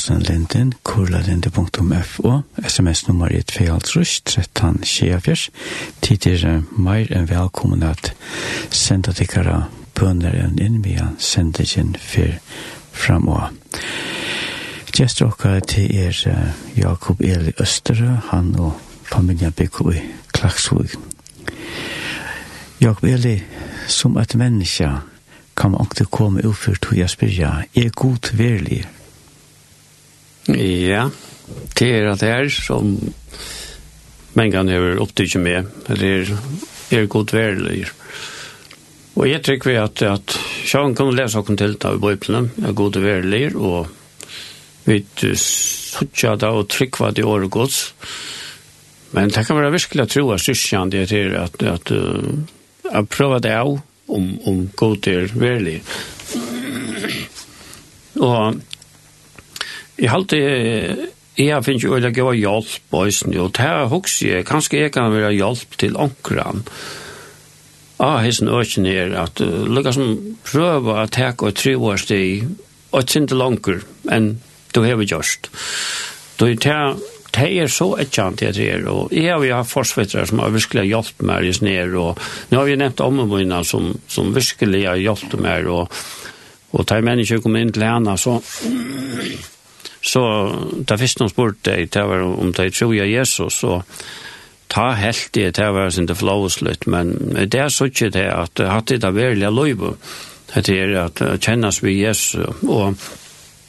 Kristian Linden, kurlalinde.fo, sms-nummer 1, Fjaldsrush, 13, 2.13.24. Tid er mer enn velkommen at senda tikkara bønder enn inn via sendingen for framover. Gjester okkar til er Jakob Eli Østerø, han og familien bygger i Klaksvig. Jakob Eli, som et menneske, kan man ikke komme ut for tog jeg spyrja, er god verlig Ja, det er at det er som mange ganger er opptykket med, eller er er godt værlig. Og jeg tror vi at, at sjøen kan lese noen tiltak i bøyplene, er godt værlig, og vi sutja da og tryggva det året gods. Men det kan være virkelig å tro at troa det er at, at, at prøver det av om, om god er værlig. Og Jeg har alltid... jeg har finnet jo å gjøre hjelp på Øysten, og det her hokser jeg, kanskje jeg kan være hjelp til ånkeren. Ah, hesten øyne er at uh, lukka som prøve å ta og tre år steg, og ikke ikke langer enn du har gjort. Det er så et kjent jeg tror, og jeg har jo hatt forsvettere som har virkelig hjulpet meg i sned, og nå har vi nevnt om mine som, som virkelig har hjulpet meg, og, og tar mennesker kom inn til henne, så Så da visste noen spurte deg det var om de tror jeg Jesus, så ta helt det, det var sin det flåslutt, men det er så ikke det at hatt det er veldig løyve, det er at kjennes vi Jesus, og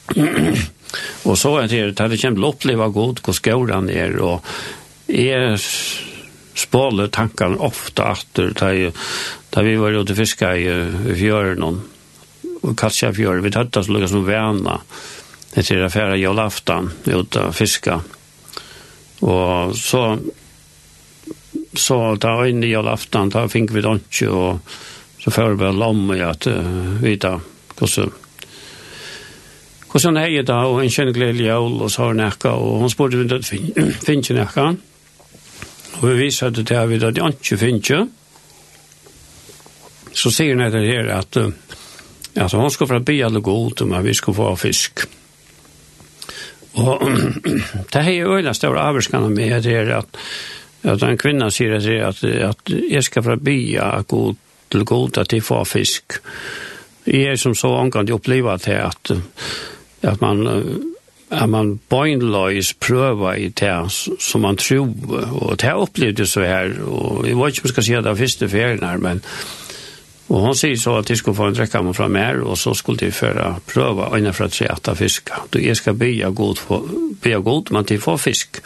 og så er det at det kommer til å oppleve god hvor skåren er, og jeg spåler tankene ofte etter da vi var ute fiske i, i fjøren, og kanskje fjøren, vi tatt oss lukket som venner, det till affära jolaftan ut och fiska. Och så så da inn i jolaftan da fick vi lunch och så förberedde lamm i att uh, vita kossa. Kossa när jag da og en skön glädje jul og så har nekka og hun spurte inte fin finns näka. Och vi at det er vi da jag inte finns Så sier hun etter her at uh, alltså hon ska för att be alla god om att vi ska få fisk. Og det er jo øyne større avvarskene med det er at at en kvinna sier at, at, at jeg skal fra bya god til god at jeg får fisk. Jeg er som så omgående oppleva til at at man at man bøgnløys prøver i det som man tror og det opplevde så her og jeg vet ikke om jeg skal si at det er første ferien her men Og hon sier så at de skulle få en drekka med fra mer, og så skulle de føre prøve ögna för att se fisk. Du, jeg skal ska bya god, bya god men de får fisk.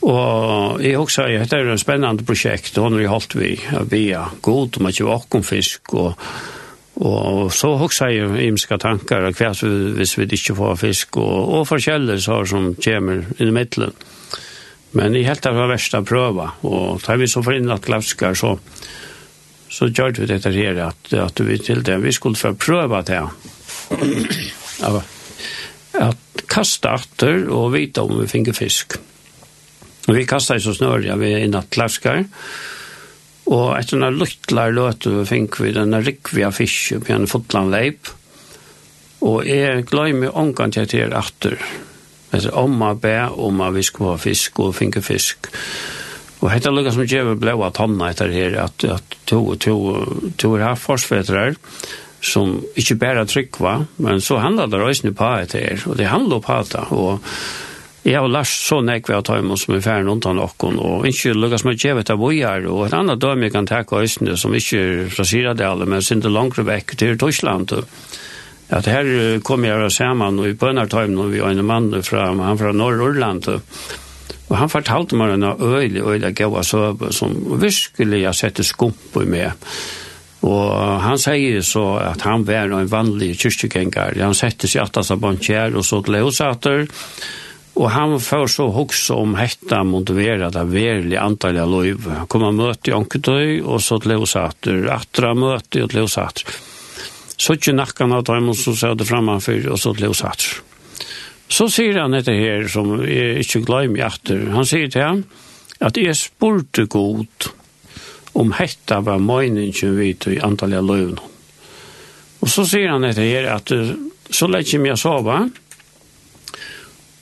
Och jag också säger att det är spennende prosjekt, og hun har holdt hållit vi att bya god men ikke jag om fisk og, Og så også sier jeg imenske tanker, hva hvis vi ikke får fisk og, og forskjellige så som kommer i midtelen. Men jeg helt av det verste prøve, og da vi så får inn at glavskar, så så gjør vi dette her, at, at vi til det, vi skulle få prøve det. Ja. At kasta atter og vite om vi finner fisk. Og vi kastet i så snør, ja, vi er inne at klasker. Og etter denne luttler løte, vi finner vi denne rikvige fisk på en fotlandleip. Og jeg glemmer omgang til det atter. Etter om man ber om at vi skulle ha fisk og finne fisk. Og Och heter Lucas som ger blåa tonna her här att att to to er här forsvetrar som inte bara tryck va men så handlar det rösne på att her och det handlar på att och jag har lært så näck vi har tagit emot som är färre runt han och och inte Lucas som ger vet bojar, og och annet døm jeg kan ta rösne som inte placerar det alla men inte långt veck till Tyskland och att här kommer jag sammen, och i bönar tar vi en mann fra, han fra norr Irland Og han fortalte meg en øyelig, øyelig gav søve som virkelig har sett skump i med. Og han sier så at han var en vanlig kyrkjegengar. Han sette seg at han bankjer og så til leosater. Og han får så hokse om hetta motivera det verlig antall av lov. Han kom og møte i Anketøy og så til leosater. Atra møte og til leosater. Så ikke nakkan av dem som sa det framfor og så til høysater. Så sier han dette her, som jeg ikke glemmer etter. Han sier til ham, at jeg spurte god om hetta var meningen vidt i antallet løvn. Og så sier han dette her, at så lett ikke jeg sove,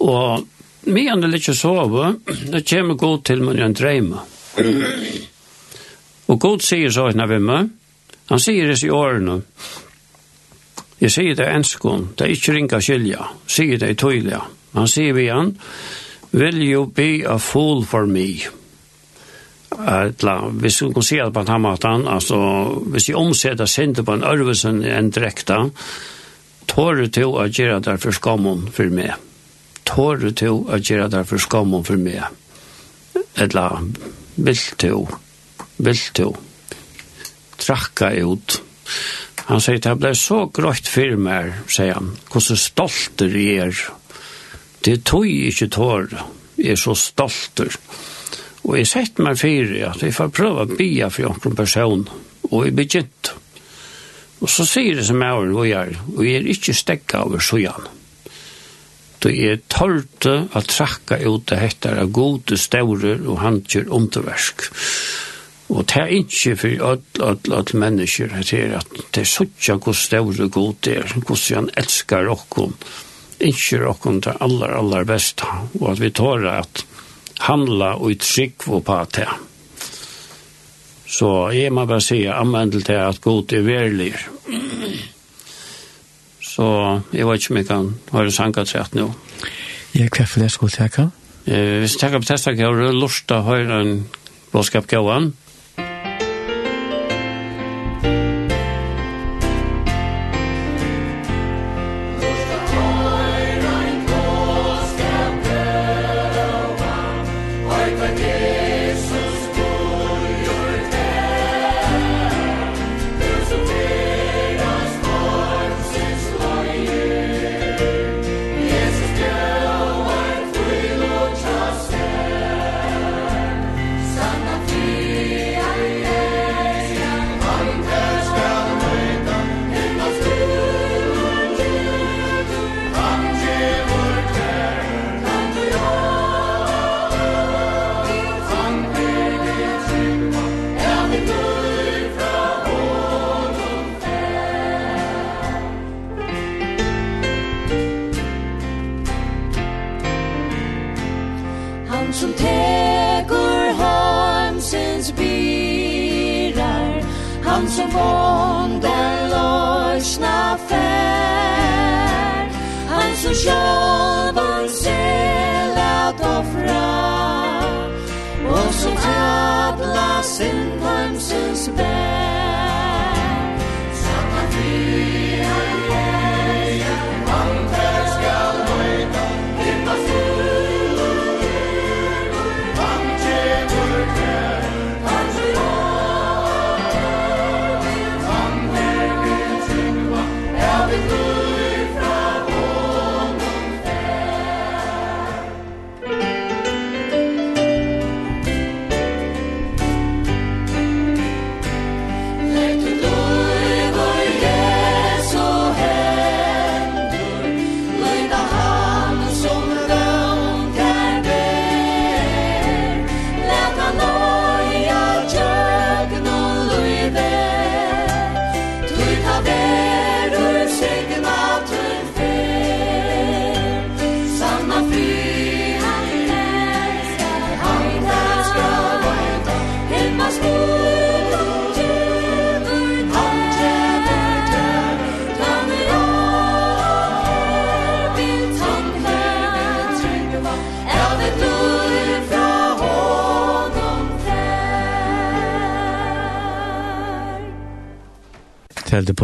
og medan det ikke sove, det kommer god til meg en dreime. Og god sier så henne vi med, han sier det i årene, Jeg sier det enskon, det er ikke ringa skilja, sier det i tøyla. Han sier vi han, will you be a fool for me. Etla, hvis hun kan si det på en hammatan, altså, hvis jeg omsetter sinte på en ørvesen enn direkta, tårer til å gjøre det for skammen for meg. Tårer til å gjøre det for skammen for meg. Etla, vil til, vil til, trakka ut, Han sier, det ble så grått for meg, sier han, hvordan stolter jeg er. Det tog ikke tår, jeg er så stolter. Og jeg sett meg for at jeg får prøve å bia for noen person, og jeg begynt. Og så sier det som jeg er, og jeg er, og jeg er ikke stekka over søgjene. Så jeg tørte å trakka ut det hettar av gode staurer og handkjør underversk. Og det er ikke for alle, alle, alle mennesker, at det er at det er sånn hvor større god det er, hvordan han elsker okken, ikke okken til aller, aller beste, og at vi tar at handla og trygg på det. Så jeg må bare si, anvend til det at god er verlig. Så jeg vet ikke om jeg kan høre sangatrett nå. Jeg kveffer det skulle teka. Eh, hvis jeg tenker på testakjøret, lort å høre en bådskap gauan. Mm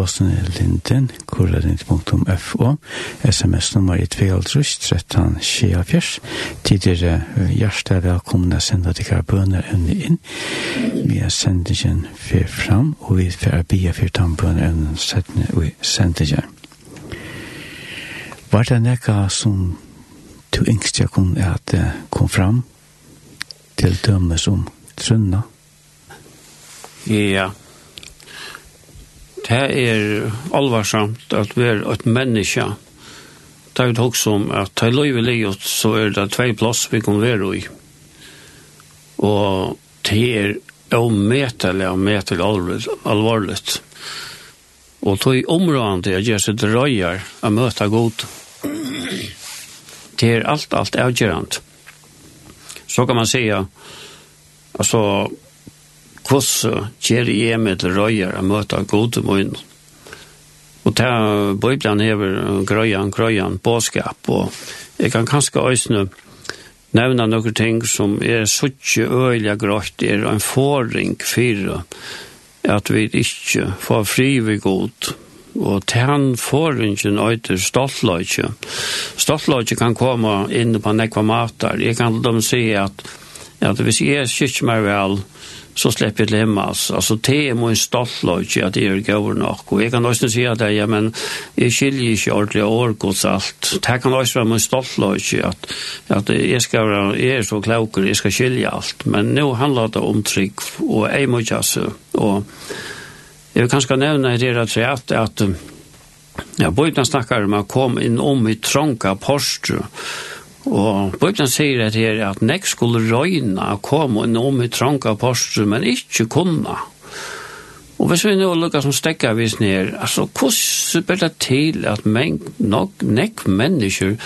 e-posten er linden, kurralind.fo, sms-nummer i 2.5, 13, 24. Tidligere hjertet velkomne å sender dere bønner under inn. Vi er sendingen fyr fram, og vi er bia fyr tam bønner evne settende vi sendingen. Var det nekka som du yngst jeg kom, at, kom fram til dømes om trunna? Ja, det er alvarsamt at vi er et menneske. Det er jo også om at det er løyve livet, så er det tvei plass vi kan være i. Og det er ometelig, ometelig alvorligt. alvorlig. Og tog i området jeg gjør seg drøyer å møte god. Det er alt, alt avgjørende. Så kan man säga, altså, hvordan gjør jeg meg til røyer og møter gode munn. Og ta Bibelen hever grøyan, grøyan, båskap, og jeg kan kanskje øsne nevna noen ting som er suttje øyelig grått, er en forring for at vi ikke får fri ved god, og tæn forringen øyter stoltløyke. Stoltløyke kan komme inn på nekva matar. Jeg kan dem si at, at hvis jeg skikker meg vel, så slipper jeg lemme, altså. Altså, det er min stolt stoltløyke at jeg er gøver nok. Og jeg kan også si at jeg, men jeg skiljer ikke ordentlig årgods alt. Det kan også være min stolt stoltløyke at, at jeg, skal være, jeg er så klokker, jeg skal skilje alt. Men nå handler det om trygg, og jeg må ikke, altså. Og jeg vil kanskje nevne i det at, at, at ja, Bøyden snakker om å komme inn om i trånga postur, Og Bøyden sier at her at nek skulle røyna komme inn om i trange postur, men ikkje kunna. Og hvis vi nå lukker som stekka vis ned, altså hvordan ber det til at men, nok, nek mennesker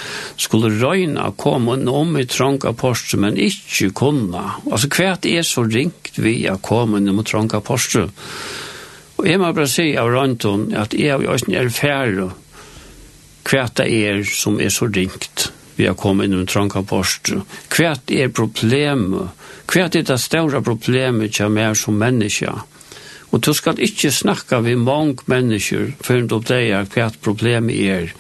skulle røyna komme inn om i trange postur, men ikkje kunna. Altså hva er så ringt vi å komme inn om i trange postur? Og jeg må bare si av Røynton at jeg er ferdig hva det er som er så ringt vi har kommet inn i tranka post. Hva er problemet? Hva er det større problemet som er som menneske? Og du skal ikke snakke med mange mennesker for du oppdage hva problemet er.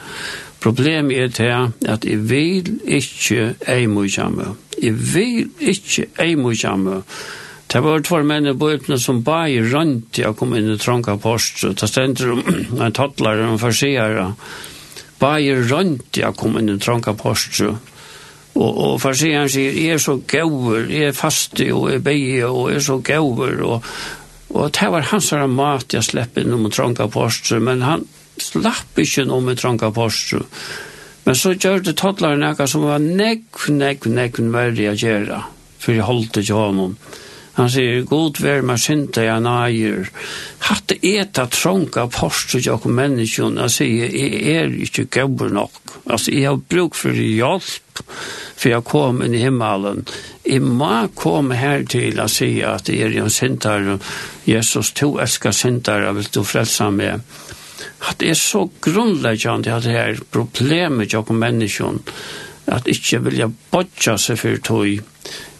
Problemet er til at jeg vil ikke ei mye Jeg vil ikke ei mye Det var två män i bøtene som bare i rönt jag kom inn i tranka post. Det stender om en tattlare, og en forseare bare rundt jeg kom inn i tranka postur. Og, og farsieren sier, jeg er så gauver, jeg er faste og jeg beie og jeg er så gauver. Og, og det var hans her mat jeg slepp inn om tranka postur, men han slapp ikke noe med tranka postur. Men så gjør det toddlaren noe som var nekv, nekv, nekv verre å gjøre, for jeg holdt ikke honom. Han sier, god vær med synda jeg nægir. Hatt eta trånka postu til og menneskjon, han sier, jeg er ikke gøyber nok. Altså, jeg har bruk for hjelp, for jeg kom inn i himmelen. Jeg må komme her til å si at jeg er en syndar, Jesus, to elskar syndar, vil du frelsa meg. At det er så grunnleggjant at det her problemet jeg og menneskjon, at ikke vilja bodja seg for tog,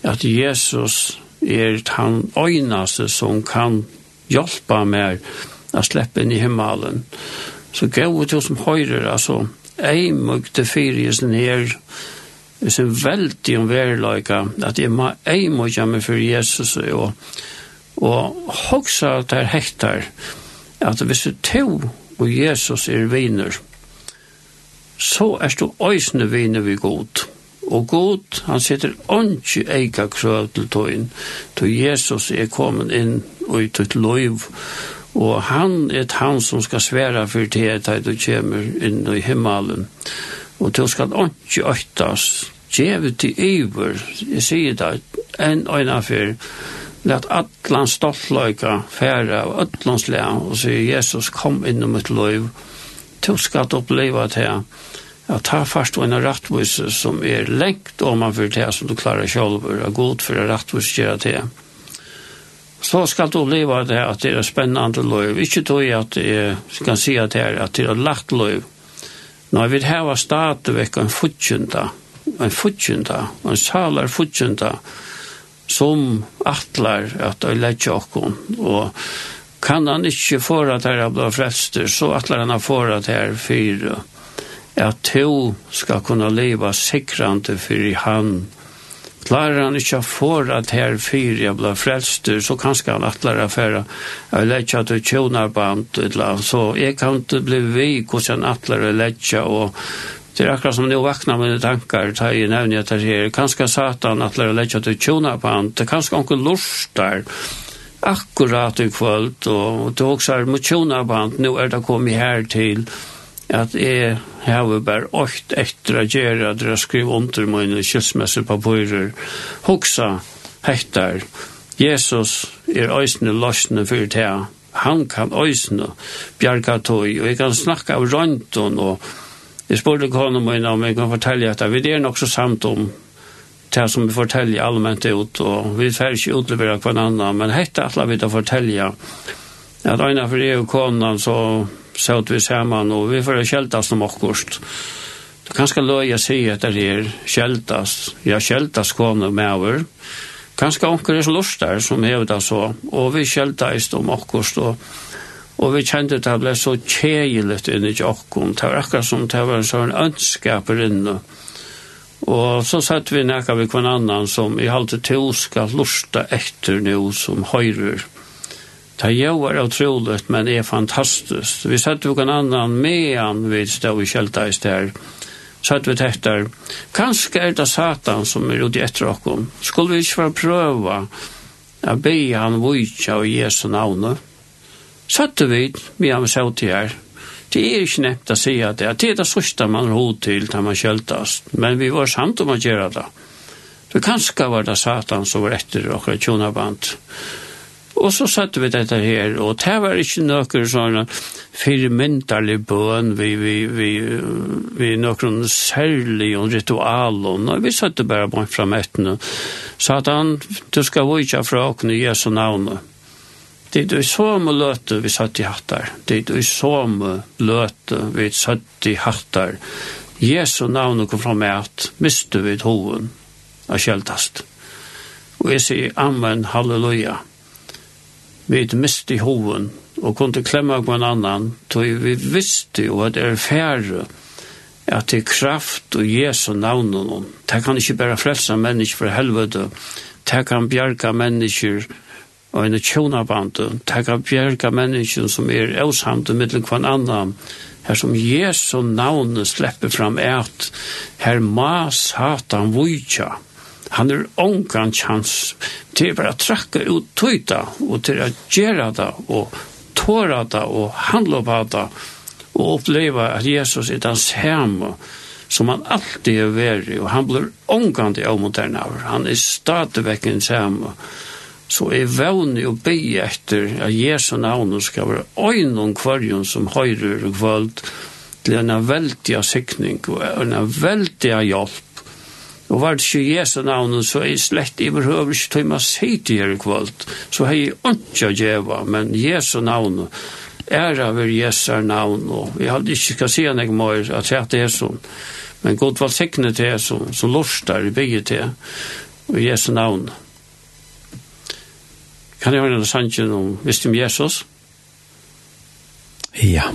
at Jesus er han øynaste som kan hjelpa meg å slippe inn i himmelen. Så gav til som høyrer, altså, jeg i sin her, i er veldig om verleika, at jeg må ei må gjemme for Jesus, og, og hoksa at det hektar, at hvis du to og Jesus er viner, så er du øysne viner vi godt. Og god, han sitter ondkje eika krøv til tøyen, til Jesus er kommet inn og ut tøyt loiv, og han er han som skal sværa for det at du kommer inn i himmelen. Og til skal ondkje øytas, djevet til iver, jeg sier det, en øyna for, let atlan stoltløyka færa av ötlans lea, og sier Jesus kom inn i mitt loiv, til skal oppleva det her, Ja, ta fast en rattvis som er lengt om man för det som du klarar og er god for en rattvis gör det. Så skal du leve det at det er spennende løy. Ikke tog at att jag kan se at det er at det er lagt løy. När vi här var startat veckan en fortjunda, en fortjunda, en salar fortjunda som attlar att jag lägger åkon. og kan han ikke få at det er blir frelster, så attlar han har at det er fyra at to skal kunna leva sikrande for han. Klarar han ikkje for at her fyr jeg blir frelster, så kanskje han atlar affæra. Jeg vil ikkje at du tjonar band, så jeg kan ikke bli vi hos han atlar og letja, og det er akkurat som nå vakna mine tankar, ta i nevni at det her, kanskje satan atlar og letja at du tjonar band, kanskje onkel lorstar, akkurat i kvöld, og du også er mot tjonar band, nu er det kommet her til, at jeg har bare åkt etter å gjøre at jeg skriver under mine kjølsmessepapirer, hoksa hektar, Jesus er øysene løsne for det han kan øysene, bjerga tog, og jeg kan snakke av røntgen, og jeg spurte kone min om jeg kan fortelle at vi er nok så samt om det som vi forteller allmänt ut, og vi får ikke utlevere hverandre, men hette alle vi da forteller at øyne for det og konen så så att vi samman och vi får kältas om åkost. Du kanske löja sig att det är kältas. Jag kältas kommer med över. Kanske onkel är lustar som hävdar så. Och vi kältas om akkurst och Og vi kjente det ble så kjegilet inni i okkon. Det var akkurat som det var en sånn ønskaper inne. Og så satt vi nekka vi kvann annan som i halte to skal lusta etter nu som høyrer. Det gjør utroligt, men er fantastisk. Vi satt jo en annan medan vi stod i kjelta i sted. Satt vi tettar, kanskje er det satan som er ute etter okkom. Skulle vi ikke få prøva å be han vujtja og Jesu navne? Satt vi medan vi satt i her. Det er ikke nevnt å si at det, er det sørste man har hod til da man kjeltast. Men vi var samt om å gjøre det. Så kanskje var det satan som var etter okra tjonaband. Ja. Og så satte vi dette her, og det var ikke noen sånne firmynderlig bøn, vi, vi, vi, vi noen særlige ritualer. og vi satte bare bort så ettene. Satan, du skal vike fra åkne Jesu navnet. Det er det mye løte vi satt i hattar. Det er det som løte vi satt i hattar. Jesu navnet kom fram med at miste vi hoven av kjeldast. Og jeg sier, Amen, halleluja. Halleluja vi miste i hoven og kunne klemme på en annan, tog vi visste jo at det er færre at det er kraft og Jesu navn det kan ikke bare frelse mennesker for helvete, det kan bjerga mennesker og en tjonabande, det kan bjerga mennesker som er avsamte mittelen kvann annan, her som Jesu navn slipper fram et, her ma satan vujtja, Han er ongan chans til bare trakka ut tøyta, og til å gjøre det, og tåra det, og handla på det, og oppleva at Jesus er den samme som han alltid er veri, og han blir ongan til avmoderne av. Han er stadigvæk hans hjemme. Så er vevne og be etter at Jesu navn skal være øynene kvarjon som høyrer og kvöld, til en veldig sikning og en veldig hjelp Og var det ikke Jesu navnet, så er jeg slett i behøver ikke til å si til her i kvalt. Så har jeg ikke djeva, men Jesu navnet, er av Jesu navn, og jeg hadde ikke skal si han ikke mer at jeg er sånn. Men god var sikkerne til jeg som, så lorstar i bygget til, og Jesu navn. Kan jeg høre en sannsyn om, visst om Jesus? Ja. Ja.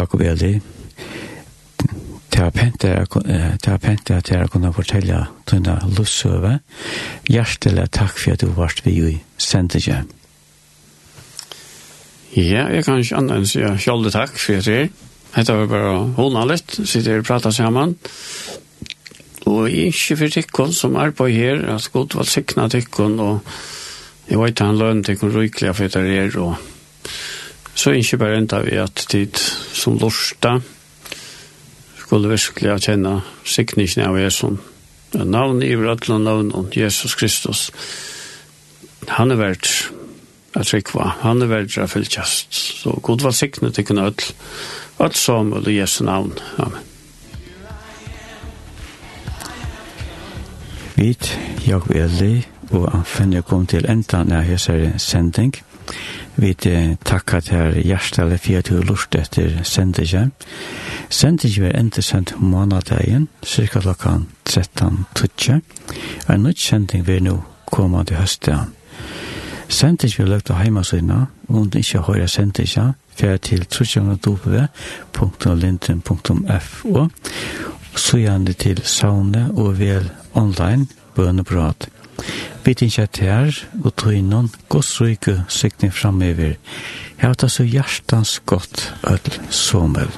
Jakob Eli. Det er pent det at jeg har kunnet fortelle denne lussøve. Hjertelig takk for at du var vi i sendtje. Ja, jeg kan ikke annet enn si kjolde takk for at jeg Hetta var bara hona litt, sitter og prater saman. Og jeg ikke for tikkun som er på her, at god var sikna tikkun, og jeg vet han lønne tikkun rykliga for etter er, og så ikke bare enda vi at tid som lorsta skulle virkelig kjenne sikningen av Jesus. navn i vrødla navn om Jesus Kristus. Han er verdt at trykva, han er verdt at fylkjast så god var sikne til kunne ødel Alt som og Jesu navn. Amen. Vit, jeg Eli og Anfen, jeg kom til enda når jeg ser sending. Vi takkar til hjertelig for at du har lurt etter sendingen. Sendingen er enda sendt månadagen, cirka klokken 13.20. En nytt sending vil nå komme til høsten. Sendingen vil løgte heimasynna, og om du ikke hører sendingen, fer til trusjangdopve.linden.fo, så gjerne til saune og vel online bønnebrot. Vi tinkja tær og tøynon godsryke sikning framover. Her er det så hjertans godt ødel somel.